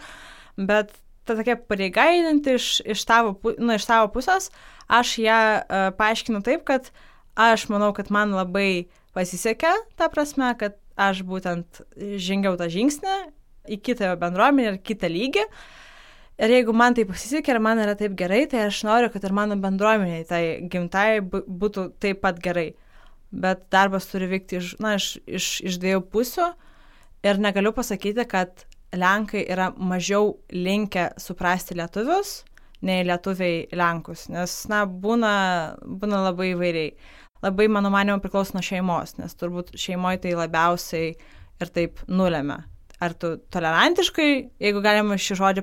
S5: bet ta tokia pareiga einanti iš, iš, tavo, nu, iš tavo pusės, Aš ją uh, paaiškinu taip, kad aš manau, kad man labai pasisekė, ta prasme, kad aš būtent žengiau tą žingsnį į kitą bendruomenę ir kitą lygį. Ir jeigu man tai pasisekė ir man yra taip gerai, tai aš noriu, kad ir mano bendruomeniai, tai gimtai būtų taip pat gerai. Bet darbas turi vykti iš, na, iš, iš, iš dviejų pusių ir negaliu pasakyti, kad Lenkai yra mažiau linkę suprasti lietuvius nei lietuviai Lenkus, nes, na, būna, būna labai įvairiai. Labai, mano manimo, priklauso nuo šeimos, nes turbūt šeimoje tai labiausiai ir taip nulėmė. Ar tu tolerantiškai, jeigu galima šį žodį,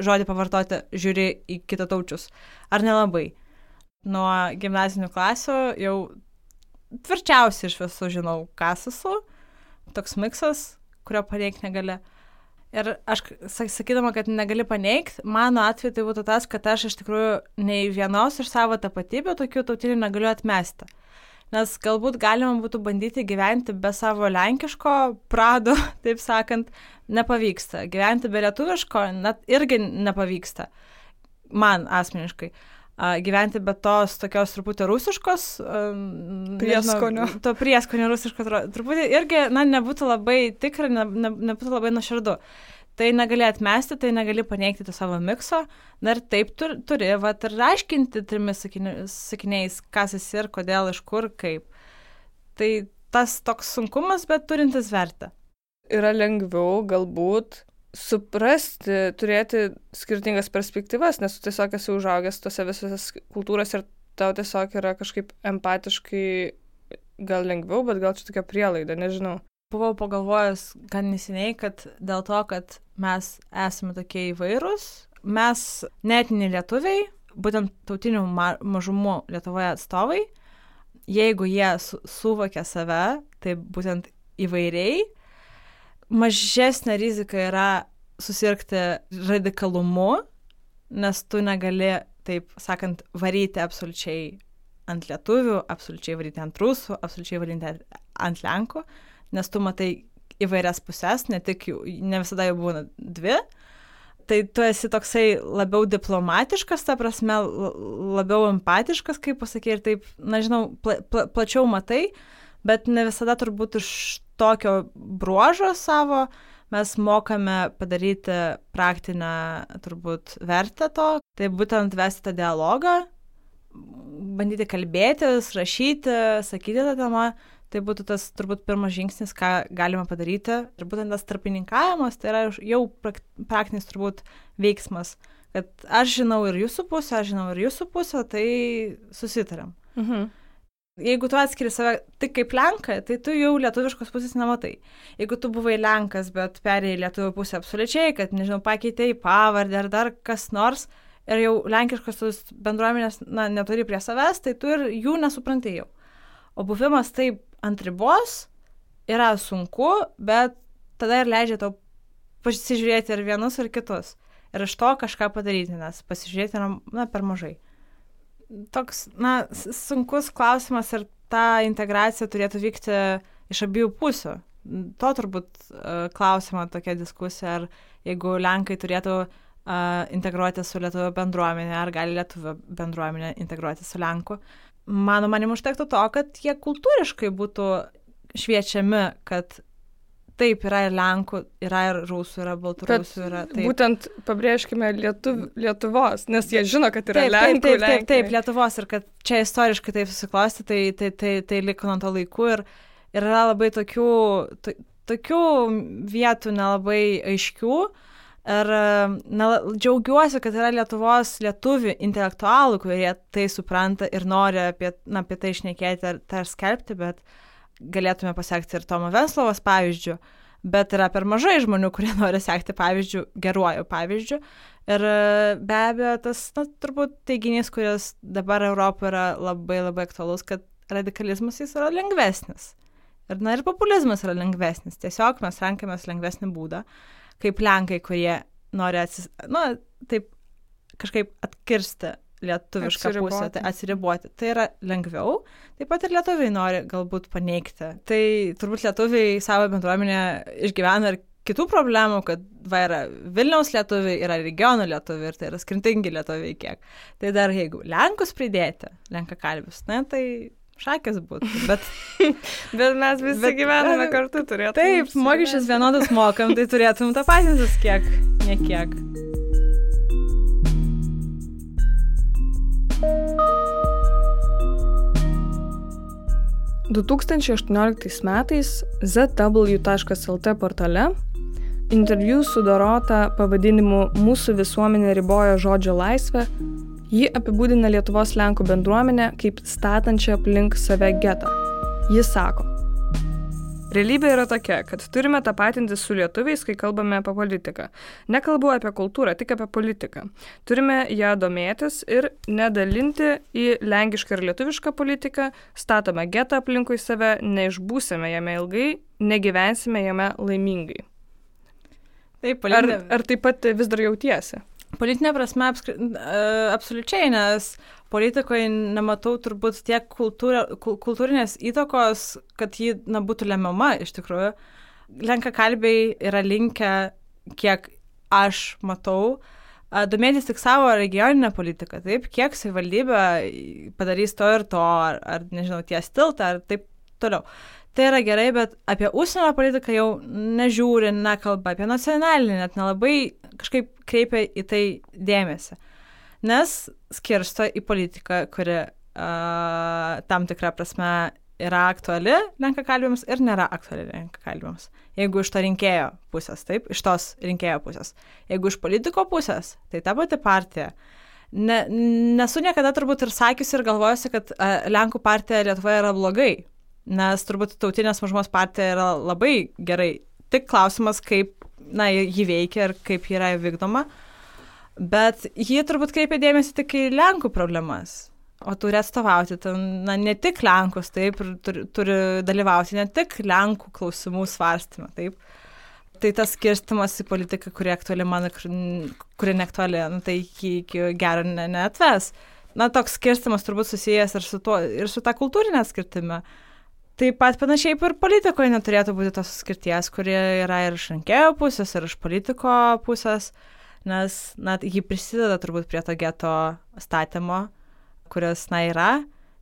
S5: žodį pavartoti, žiūri į kitataučius, ar nelabai. Nuo gimnazinių klasių jau tvirčiausiai iš visų žinau, kas esu, toks miksas, kurio pareik negali. Ir aš sakydama, kad negali paneigti, mano atveju tai būtų tas, kad aš iš tikrųjų nei vienos iš savo tapatybių tokių tautinių negaliu atmesti. Nes galbūt galima būtų bandyti gyventi be savo lenkiško prado, taip sakant, nepavyksta. Gyventi be lietuviško net irgi nepavyksta. Man asmeniškai. Uh, gyventi be tos tokios truputį rusiškos
S2: prieskonio.
S5: Nežinau, to prieskonio rusiško truputį irgi, na, nebūtų labai tikra, ne, ne, nebūtų labai nuoširdu. Tai negali atmesti, tai negali paneigti to savo mikso, na ir taip turi, turi va, ir aiškinti trimis sakiniais, kas jis ir kodėl, iš kur, kaip. Tai tas toks sunkumas, bet turintis vertę.
S2: Yra lengviau galbūt suprasti, turėti skirtingas perspektyvas, nes tu tiesiog esi užaugęs tose visose kultūrose ir tau tiesiog yra kažkaip empatiškai gal lengviau, bet gal čia tokia prielaida, nežinau.
S5: Buvau pagalvojęs gan neseniai, kad dėl to, kad mes esame tokie įvairūs, mes netiniai lietuviai, būtent tautinių ma mažumų Lietuvoje atstovai, jeigu jie su suvokia save, tai būtent įvairiai, mažesnė rizika yra susirgti radikalumu, nes tu negali, taip sakant, varyti absoliučiai ant lietuvių, absoliučiai varyti ant rusų, absoliučiai varyti ant lenkų, nes tu matai įvairias puses, ne tik jų, ne visada jau būna dvi. Tai tu esi toksai labiau diplomatiškas, ta prasme, labiau empatiškas, kaip pasakė, ir taip, na žinau, pla, pla, plačiau matai, bet ne visada turbūt iš tokio bruožo savo mes mokame padaryti praktinę turbūt vertę to, tai būtent vesti tą dialogą, bandyti kalbėtis, rašyti, sakyti tą temą, tai būtų tas turbūt pirmas žingsnis, ką galima padaryti. Ir būtent tas tarpininkavimas, tai yra jau praktinis turbūt veiksmas, kad aš žinau ir jūsų pusę, aš žinau ir jūsų pusę, tai susitariam. Mhm. Jeigu tu atskiri save tik kaip Lenką, tai tu jau lietuviškos pusės nematai. Jeigu tu buvai Lenkas, bet perėjai lietuvių pusę absoliučiai, kad, nežinau, pakeitėjai pavardę ar dar kas nors, ir jau lenkiškos bendruomenės na, neturi prie savęs, tai tu ir jų nesupranti jau. O buvimas taip ant ribos yra sunku, bet tada ir leidžia tau pasižiūrėti ir vienus, ir kitus. Ir iš to kažką padaryti, nes pasižiūrėti yra na, per mažai. Toks, na, sunkus klausimas ir ta integracija turėtų vykti iš abiejų pusių. To turbūt uh, klausima tokia diskusija, ar jeigu Lenkai turėtų uh, integruoti su Lietuvio bendruomenė, ar gali Lietuvio bendruomenė integruoti su Lenku. Mano manim užtektų to, kad jie kultūriškai būtų šviečiami, kad taip yra ir Lenkų, yra ir Rusų, yra Baltarusių, yra. Taip.
S2: Būtent pabrėžkime Lietuv, Lietuvos, nes jie žino, kad yra
S5: taip,
S2: Lenkų.
S5: Taip, taip, taip, taip, Lietuvos ir kad čia istoriškai taip susiklosti, tai, tai, tai, tai liko nuo to laikų ir, ir yra labai tokių, to, tokių vietų nelabai aiškių. Ir na, džiaugiuosi, kad yra Lietuvos lietuvių intelektualų, kurie tai supranta ir nori apie, na, apie tai išnekėti ar, ar skelbti, bet uh, galėtume pasiekti ir Tomo Veslovas pavyzdžių, bet yra per mažai žmonių, kurie nori sekti pavyzdžių, geruoju pavyzdžiu. Ir e, be abejo, tas, na, turbūt teiginys, kuris dabar Europoje yra labai labai aktualus, kad radikalizmas jis yra lengvesnis. Ir, na, ir populizmas yra lengvesnis. Tiesiog mes renkamės lengvesnį būdą, kaip lenkai, kurie nori atsis... Na, taip kažkaip atkirsti lietuvišką atsiriboti. pusę, tai atsiriboti. Tai yra lengviau. Taip pat ir lietuviai nori galbūt paneigti. Tai turbūt lietuviai savo bendruomenę išgyvena ir kitų problemų, kad va yra Vilniaus lietuviai, yra regionų lietuviai ir tai yra skirtingi lietuviai kiek. Tai dar jeigu Lenkus pridėti, Lenka kalbis, ne, tai šakės būtų. Bet,
S2: bet mes visi bet, gyvename kartu, turėtume.
S5: Taip, mokesčius vienodus mokam, tai turėtum tą patintis kiek, ne kiek.
S2: 2018 metais zw.lt portale interviu sudorota pavadinimu Mūsų visuomenė riboja žodžio laisvę, ji apibūdina Lietuvos Lenkų bendruomenę kaip statančią aplink save getą. Jis sako, Realybė yra tokia, kad turime tapatinti su lietuviais, kai kalbame apie politiką. Nekalbu apie kultūrą, tik apie politiką. Turime ją domėtis ir nedalinti į lenkišką ir lietuvišką politiką, statome getą aplinkui save, neišbūsime jame ilgai, negyvensime jame laimingai.
S5: Taip, politinė...
S2: ar, ar taip pat vis dar jautiesi?
S5: Politinė prasme apskri... absoliučiai, nes politikoje nematau turbūt tiek kultūra, kultūrinės įtakos, kad ji na, būtų lemiama iš tikrųjų. Lenka kalbiai yra linkę, kiek aš matau, domėtis tik savo regioninę politiką, taip, kiek savivaldybė padarys to ir to, ar, ar nežinau, ties tiltą, ar taip toliau. Tai yra gerai, bet apie užsienio politiką jau nežiūri, nekalba, apie nacionalinį net nelabai kažkaip kreipia į tai dėmesį nes skirsto į politiką, kuri uh, tam tikrą prasme yra aktuali lenkakalbėms ir nėra aktuali lenkakalbėms. Jeigu iš to rinkėjo pusės, taip, iš tos rinkėjo pusės. Jeigu iš politiko pusės, tai ta pati partija ne, nesu niekada turbūt ir sakiusi ir galvojusi, kad a, Lenkų partija Lietuvoje yra blogai, nes turbūt tautinės mažumos partija yra labai gerai. Tik klausimas, kaip na, jį veikia ir kaip yra vykdoma. Bet jie turbūt kreipia dėmesį tik į Lenkų problemas. O turi atstovauti, na, ne tik Lenkus, taip, turi, turi dalyvauti ne tik Lenkų klausimų svarstymą, taip. Tai tas skirstimas į politiką, kuri aktuali man, kuri neaktuali, nu, tai iki, iki gero ne, neatves. Na, toks skirstimas turbūt susijęs ir su, tuo, ir su ta kultūrinė skirtime. Taip pat panašiai ir politikoje neturėtų būti tos skirties, kurie yra ir iš rinkėjo pusės, ir iš politiko pusės, nes, na, jį prisideda turbūt prie to geto statymo kuris, na, yra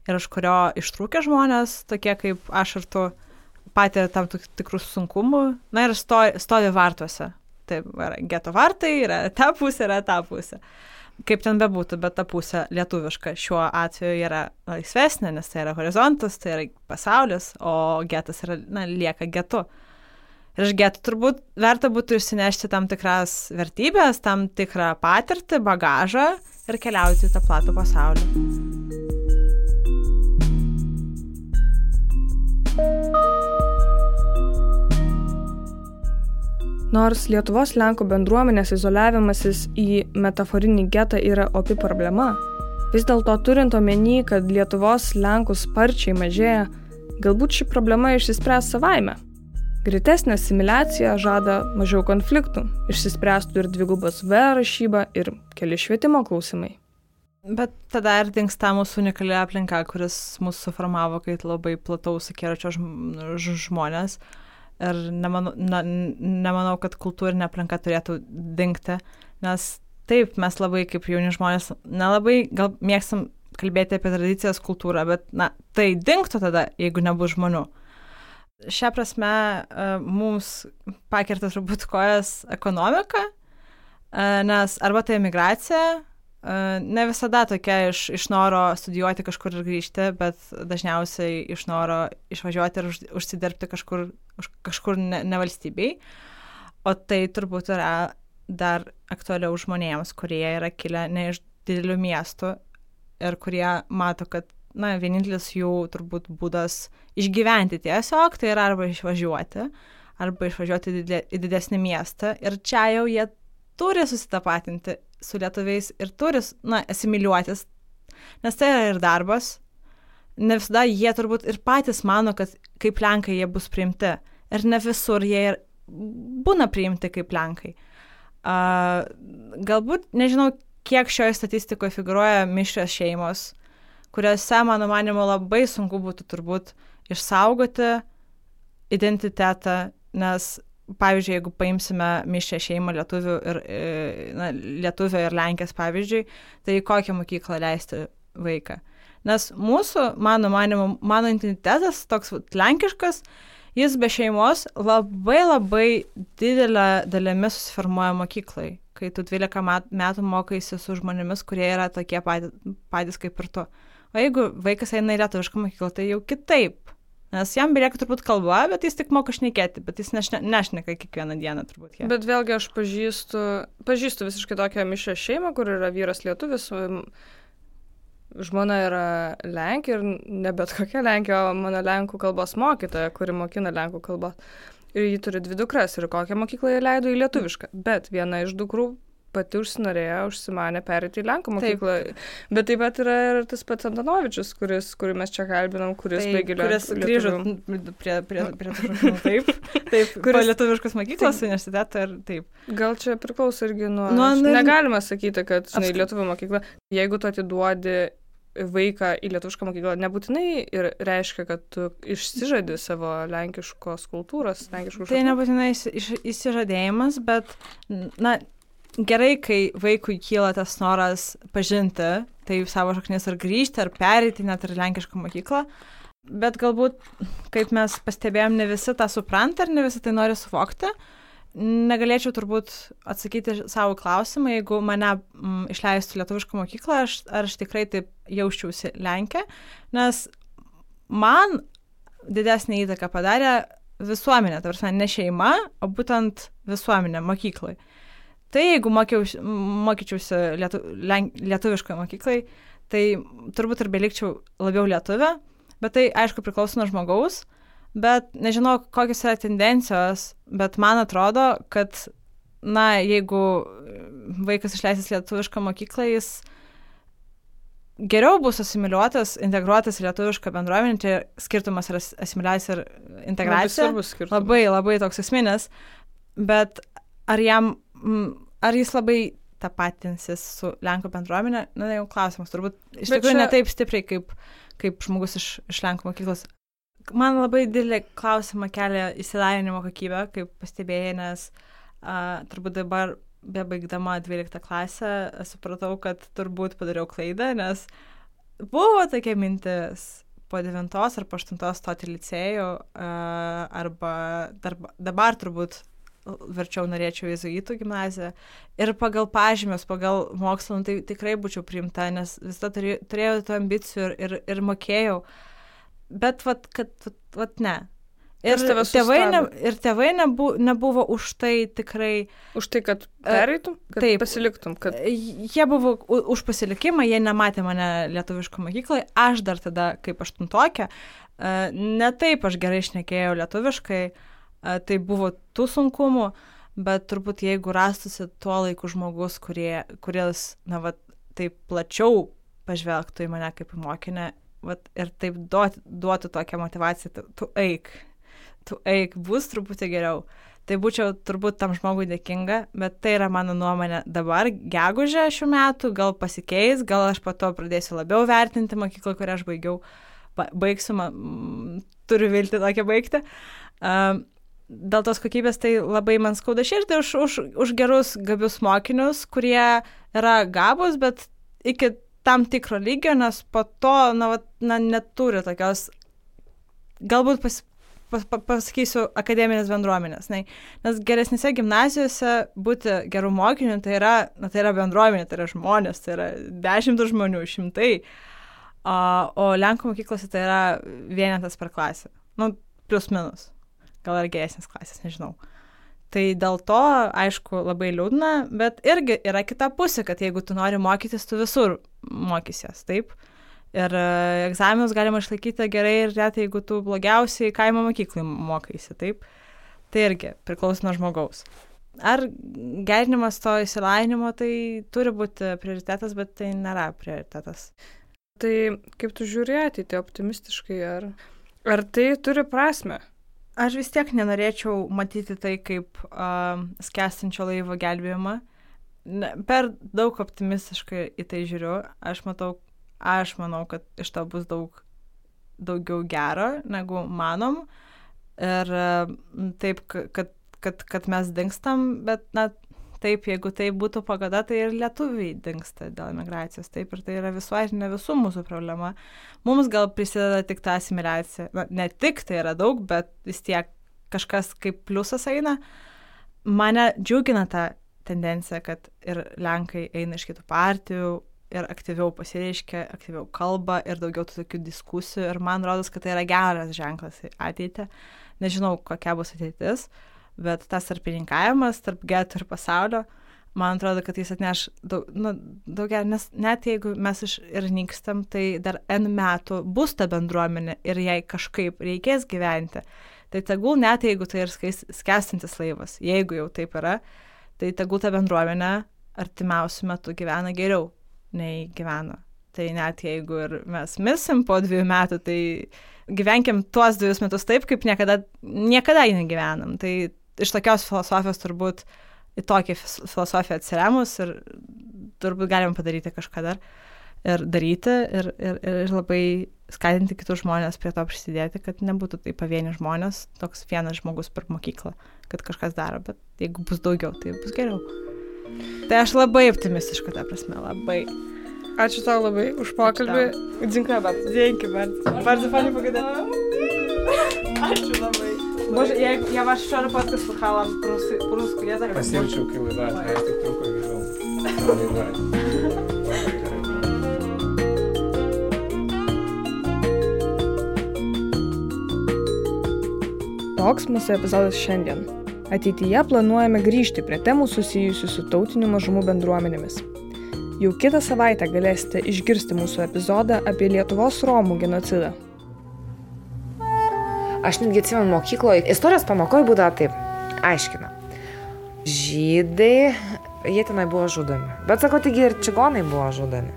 S5: ir iš kurio ištrūkę žmonės, tokie kaip aš ir tu, patiria tam tikrų sunkumų, na ir stovi, stovi vartuose. Taip, yra geto vartai, yra ta pusė, yra ta pusė. Kaip ten bebūtų, bet ta pusė lietuviška šiuo atveju yra laisvesnė, nes tai yra horizontas, tai yra pasaulis, o getas yra, na, lieka getu. Ir iš getų turbūt verta būtų išsinešti tam tikras vertybės, tam tikrą patirtį, bagažą ir keliauti į tą platų pasaulį.
S2: Nors Lietuvos Lenkų bendruomenės izoliavimasis į metaforinį getą yra opi problema, vis dėlto turint omeny, kad Lietuvos Lenkų sparčiai mažėja, galbūt ši problema išsispręs savaime. Greitesnė asimiliacija žada mažiau konfliktų, išsispręstų ir dvigubas V rašyba ir keli švietimo klausimai.
S5: Bet tada ir dinksta mūsų unikali aplinka, kuris mūsų suformavo kaip labai plataus akiračio žmonės. Žm ir nemanau, na, nemanau, kad kultūrinė aplinka turėtų dingti, nes taip, mes labai kaip jauni žmonės nelabai gal mėgstam kalbėti apie tradicijas kultūrą, bet na, tai dingtų tada, jeigu nebus žmonių. Šią prasme, e, mums pakirtas turbūt kojas ekonomika, e, nes arba tai emigracija, Ne visada tokia iš, iš noro studijuoti kažkur ir grįžti, bet dažniausiai iš noro išvažiuoti ir už, užsidirbti kažkur, už, kažkur ne, ne valstybei. O tai turbūt yra dar aktualiau žmonėms, kurie yra kilę ne iš didelių miestų ir kurie mato, kad na, vienintelis jų turbūt būdas išgyventi tiesiog, tai yra arba išvažiuoti, arba išvažiuoti į didesnį miestą. Ir čia jau jie turi susitapatinti su lietuviais ir turi, na, asimiliuotis, nes tai yra ir darbas. Ne visada jie turbūt ir patys mano, kad kaip lenkai jie bus priimti. Ir ne visur jie ir būna priimti kaip lenkai. Uh, galbūt, nežinau, kiek šioje statistikoje figuruoja mišrios šeimos, kuriuose, mano manimo, labai sunku būtų turbūt išsaugoti identitetą, nes pavyzdžiui, jeigu paimsime mišę šeimą lietuvių ir, e, na, lietuvio ir lenkės pavyzdžiui, tai kokią mokyklą leisti vaiką. Nes mūsų, mano manimo, mano identitetas toks lenkiškas, jis be šeimos labai labai didelę dalimi susiformuoja mokyklai, kai tu 12 metų mokaisi su žmonėmis, kurie yra tokie patys, patys kaip ir tu. O jeigu vaikas eina į lietuvišką mokyklą, tai jau kitaip Nes jam belieka turbūt kalba, bet jis tik moka šnekėti, bet jis nešne, nešneka kiekvieną dieną turbūt.
S2: Ja. Bet vėlgi aš pažįstu, pažįstu visiškai tokią mišę šeimą, kur yra vyras lietuvis, žmona yra Lenkija ir ne bet kokia Lenkija, o mano Lenkų kalbos mokytoja, kuri mokina Lenkų kalbą. Ir ji turi dvi dukras ir kokią mokyklą jie leido į lietuvišką. Bet viena iš dukrų pati užsinorėjo, užsimanė perėti į Lenkų mokyklą. Taip. Bet taip pat yra ir tas pats Antanovičius, kuris, kurį mes čia kalbinam, kuris baigė
S5: Kuris grįžo prie, prie, prie tų taip, taip, kuris lietuviškas mokyklos taip. universitetą ir taip.
S2: Gal čia priklauso irgi nuo... nuo nu, negalima sakyti, kad, žinai, lietuvių mokykla, jeigu tu atiduodi vaiką į lietuvišką mokyklą nebūtinai ir reiškia, kad tu išsižadi savo lenkiškos kultūros, lenkiškos
S5: kultūros. Tai nebūtinai išsižadėjimas, bet, na, gerai, kai vaikui kyla tas noras pažinti tai savo šaknis ar grįžti, ar perėti net ir lenkišką mokyklą. Bet galbūt, kaip mes pastebėjom, ne visi tą supranta ir ne visi tai nori suvokti. Negalėčiau turbūt atsakyti savo klausimą, jeigu mane m, mm, išleistų lietuvišką mokyklą, aš, ar aš tikrai taip jausčiausi Lenkė, nes man didesnį įtaką padarė visuomenė, ta prasme, ne šeima, o būtent visuomenė mokyklai. Tai jeigu mokiausi, mokyčiausi lietu, lietuviškoje mokyklai, tai turbūt ir belikčiau labiau lietuvę, bet tai aišku priklauso nuo žmogaus, bet nežinau, kokios yra tendencijos, bet man atrodo, kad, na, jeigu vaikas išleisęs lietuvišką mokyklą, jis geriau bus asimiliuotas, integruotas į lietuvišką bendruomenę, čia skirtumas yra asimiliacija ir integracija.
S2: Labai svarbus skirtumas.
S5: Labai, labai toks esminis, bet ar jam, ar jis labai tapatinsis su Lenkų bendruomenė, na, jau klausimas, turbūt iš tikrųjų
S2: čia-
S5: ne taip stipriai kaip, kaip žmogus iš, iš Lenkų mokyklos. Man labai didelį klausimą kelia įsilavinimo kokybė, kaip pastebėjai, nes a, turbūt dabar bebaigdama 12 klasę supratau, kad turbūt padariau klaidą, nes buvo tokia mintis po 9 ar po 8 stoti licėjų, a, arba darba, dabar turbūt verčiau norėčiau jėzuitų gimnaziją. Ir pagal pažymius, pagal mokslą, nu, tai tikrai būčiau priimta, nes visada turėjau, turėjau tų ambicijų ir, ir, ir mokėjau. Bet, vat, kad, vat, vat ne. Ir tėvai, ne, ir tėvai nebu, nebuvo už tai tikrai,
S2: Už tai, kad pereitum, kad
S5: taip.
S2: pasiliktum, kad
S5: jie buvo už pasilikimą, jie nematė mane lietuviško mokykloje, aš dar tada kaip aštuntokė, e, ne taip aš gerai išnekėjau lietuviškai, e, tai buvo tų sunkumų, bet turbūt jeigu rastusi tuo laiku žmogus, kurie, kuris, na, va, taip plačiau pažvelgtų į mane kaip į mokinę vat, ir taip duot, duotų tokią motivaciją, tu, tu eik, tu eik, bus truputį geriau. Tai būčiau turbūt tam žmogui dėkinga, bet tai yra mano nuomonė dabar, gegužė šių metų, gal pasikeis, gal aš po to pradėsiu labiau vertinti mokyklą, kurią aš baigiau, ba- baigsiu, ma- mm, turiu vilti tokią baigti. Um, dėl tos kokybės tai labai man skauda širdį už, už, už gerus, gabius mokinius, kurie yra gabus, bet iki tam tikro lygio, nes po to, na, vat, na neturi tokios, galbūt pas, pas, pas, pasakysiu, akademinės bendruomenės. Na, nes geresnėse gimnazijose būti gerų mokinių, tai yra, na, tai yra bendruomenė, tai yra žmonės, tai yra dešimtų žmonių, šimtai. O, o Lenkų mokyklose tai yra vienetas per klasę. Nu, plus minus. Gal ir geresnės klasės, nežinau. Tai dėl to, aišku, labai liūdna, bet irgi yra kita pusė, kad jeigu tu nori mokytis, tu visur mokysies, taip. Ir e, egzaminus galima išlaikyti gerai ir net jeigu tu blogiausiai kaimo mokyklai mokaisi, taip. Tai irgi priklauso nuo žmogaus. Ar gerinimas to įsilavinimo tai turi būti prioritetas, bet tai nėra prioritetas.
S2: Tai kaip tu žiūri ateitį optimistiškai, ar, ar tai turi prasme?
S5: Aš vis tiek nenorėčiau matyti tai kaip uh, skęstančio laivo gelbėjimą. Ne, per daug optimistiškai į tai žiūriu. Aš matau, aš manau, kad iš to bus daug daugiau gero, negu manom. Ir uh, taip, kad, kad, kad mes dingstam, bet, na, taip, jeigu tai būtų pagada, tai ir lietuviai dinksta dėl migracijos. Taip, ir tai yra visuotinė visų mūsų problema. Mums gal prisideda tik ta asimiliacija. Na, ne tik tai yra daug, bet vis tiek kažkas kaip pliusas eina. Mane džiugina ta tendencija, kad ir Lenkai eina iš kitų partijų ir aktyviau pasireiškia, aktyviau kalba ir daugiau tų tokių diskusijų. Ir man rodos, kad tai yra geras ženklas į ateitį. Nežinau, kokia bus ateitis, bet tas tarpininkavimas tarp getų ir pasaulio, man atrodo, kad jis atneš daug, nu, daugia, nes net jeigu mes iš, ir nykstam, tai dar N metų bus ta bendruomenė ir jai kažkaip reikės gyventi. Tai tegul net jeigu tai ir skęstantis laivas, jeigu jau taip yra, tai tegul ta bendruomenė artimiausių metų gyvena geriau nei gyveno. Tai net jeigu ir mes misim po dviejų metų, tai gyvenkim tuos dviejus metus taip, kaip niekada, niekada negyvenam. Tai iš tokios filosofijos turbūt į tokią filosofiją atsiremus ir turbūt galim padaryti kažką dar ir daryti ir, ir, ir labai skatinti kitus žmonės prie to prisidėti, kad nebūtų tai pavieni žmonės, toks vienas žmogus per mokyklą, kad kažkas daro, bet jeigu bus daugiau, tai bus geriau. Tai aš labai optimistiška tą prasme, labai.
S2: Ačiū tau labai už pokalbį. Dziękuję bardzo.
S5: Dzięki bardzo. Bardzo fajnie pogadałam. Ačiū labai. Boże, ja, ja wasz wczoraj podcast słuchałam po, rusy, po rusku, ja tak...
S6: Atėjo, tik truko ilgiau. Laida. Labai gerai.
S2: Toks mūsų epizodas šiandien. Ateityje planuojame grįžti prie temų susijusių su tautinių mažumų bendruomenėmis. Jau kitą savaitę galėsite išgirsti mūsų epizodą apie Lietuvos Romų genocidą.
S7: Aš netgi atsimenu mokykloje, istorijos pamokoje būdavo taip, aiškina. Žydai, jie tenai buvo žudomi. Bet sako, taigi ir čigonai buvo žudomi.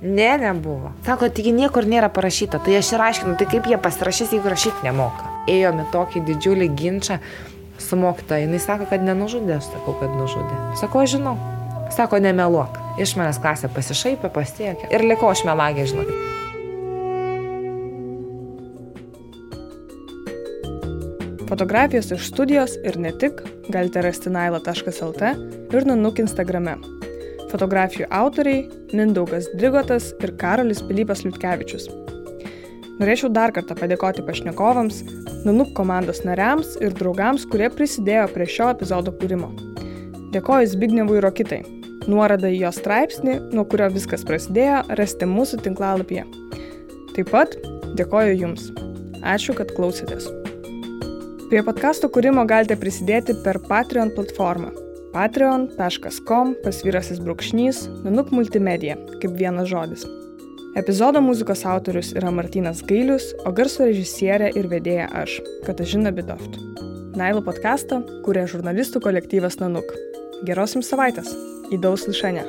S7: Ne, nebuvo. Sako, taigi niekur nėra parašyta. Tai aš ir aiškinu, tai kaip jie pasirašys, jeigu rašyti nemoka. Ėjome tokį didžiulį ginčą su mokytoja. Jis sako, kad nenužudė, aš sakau, kad nužudė. Sako, aš žinau. Sako, nemeluok. Iš manęs klasė pasišaipė, pasiekė. Ir likau aš melagė, žinokit.
S2: Fotografijos iš studijos ir ne tik galite rasti naila.lt ir nanuk Instagrame. Fotografijų autoriai - Mindaugas Drigotas ir Karolis Pilypas Liutkevičius. Norėčiau dar kartą padėkoti pašnekovams, Nanuk komandos nariams ir draugams, kurie prisidėjo prie šio epizodo kūrimo. Dėkoju Zbignevui Rokitai. Nuorodą į jo straipsnį, nuo kurio viskas prasidėjo, rasite mūsų tinklalapyje. Taip pat dėkoju Jums. Ačiū, kad klausėtės. Prie podkasto kūrimo galite prisidėti per Patreon platformą patreon.com pasvirasis brūkšnys Nanuk multimedia kaip vienas žodis. Epizodo muzikos autorius yra Martinas Gailius, o garso režisierė ir vedėja aš, Katažina Bidoft. Nailo podcastą kūrė žurnalistų kolektyvas Nanuk. Geros jums savaitės. Įdaus lišanę.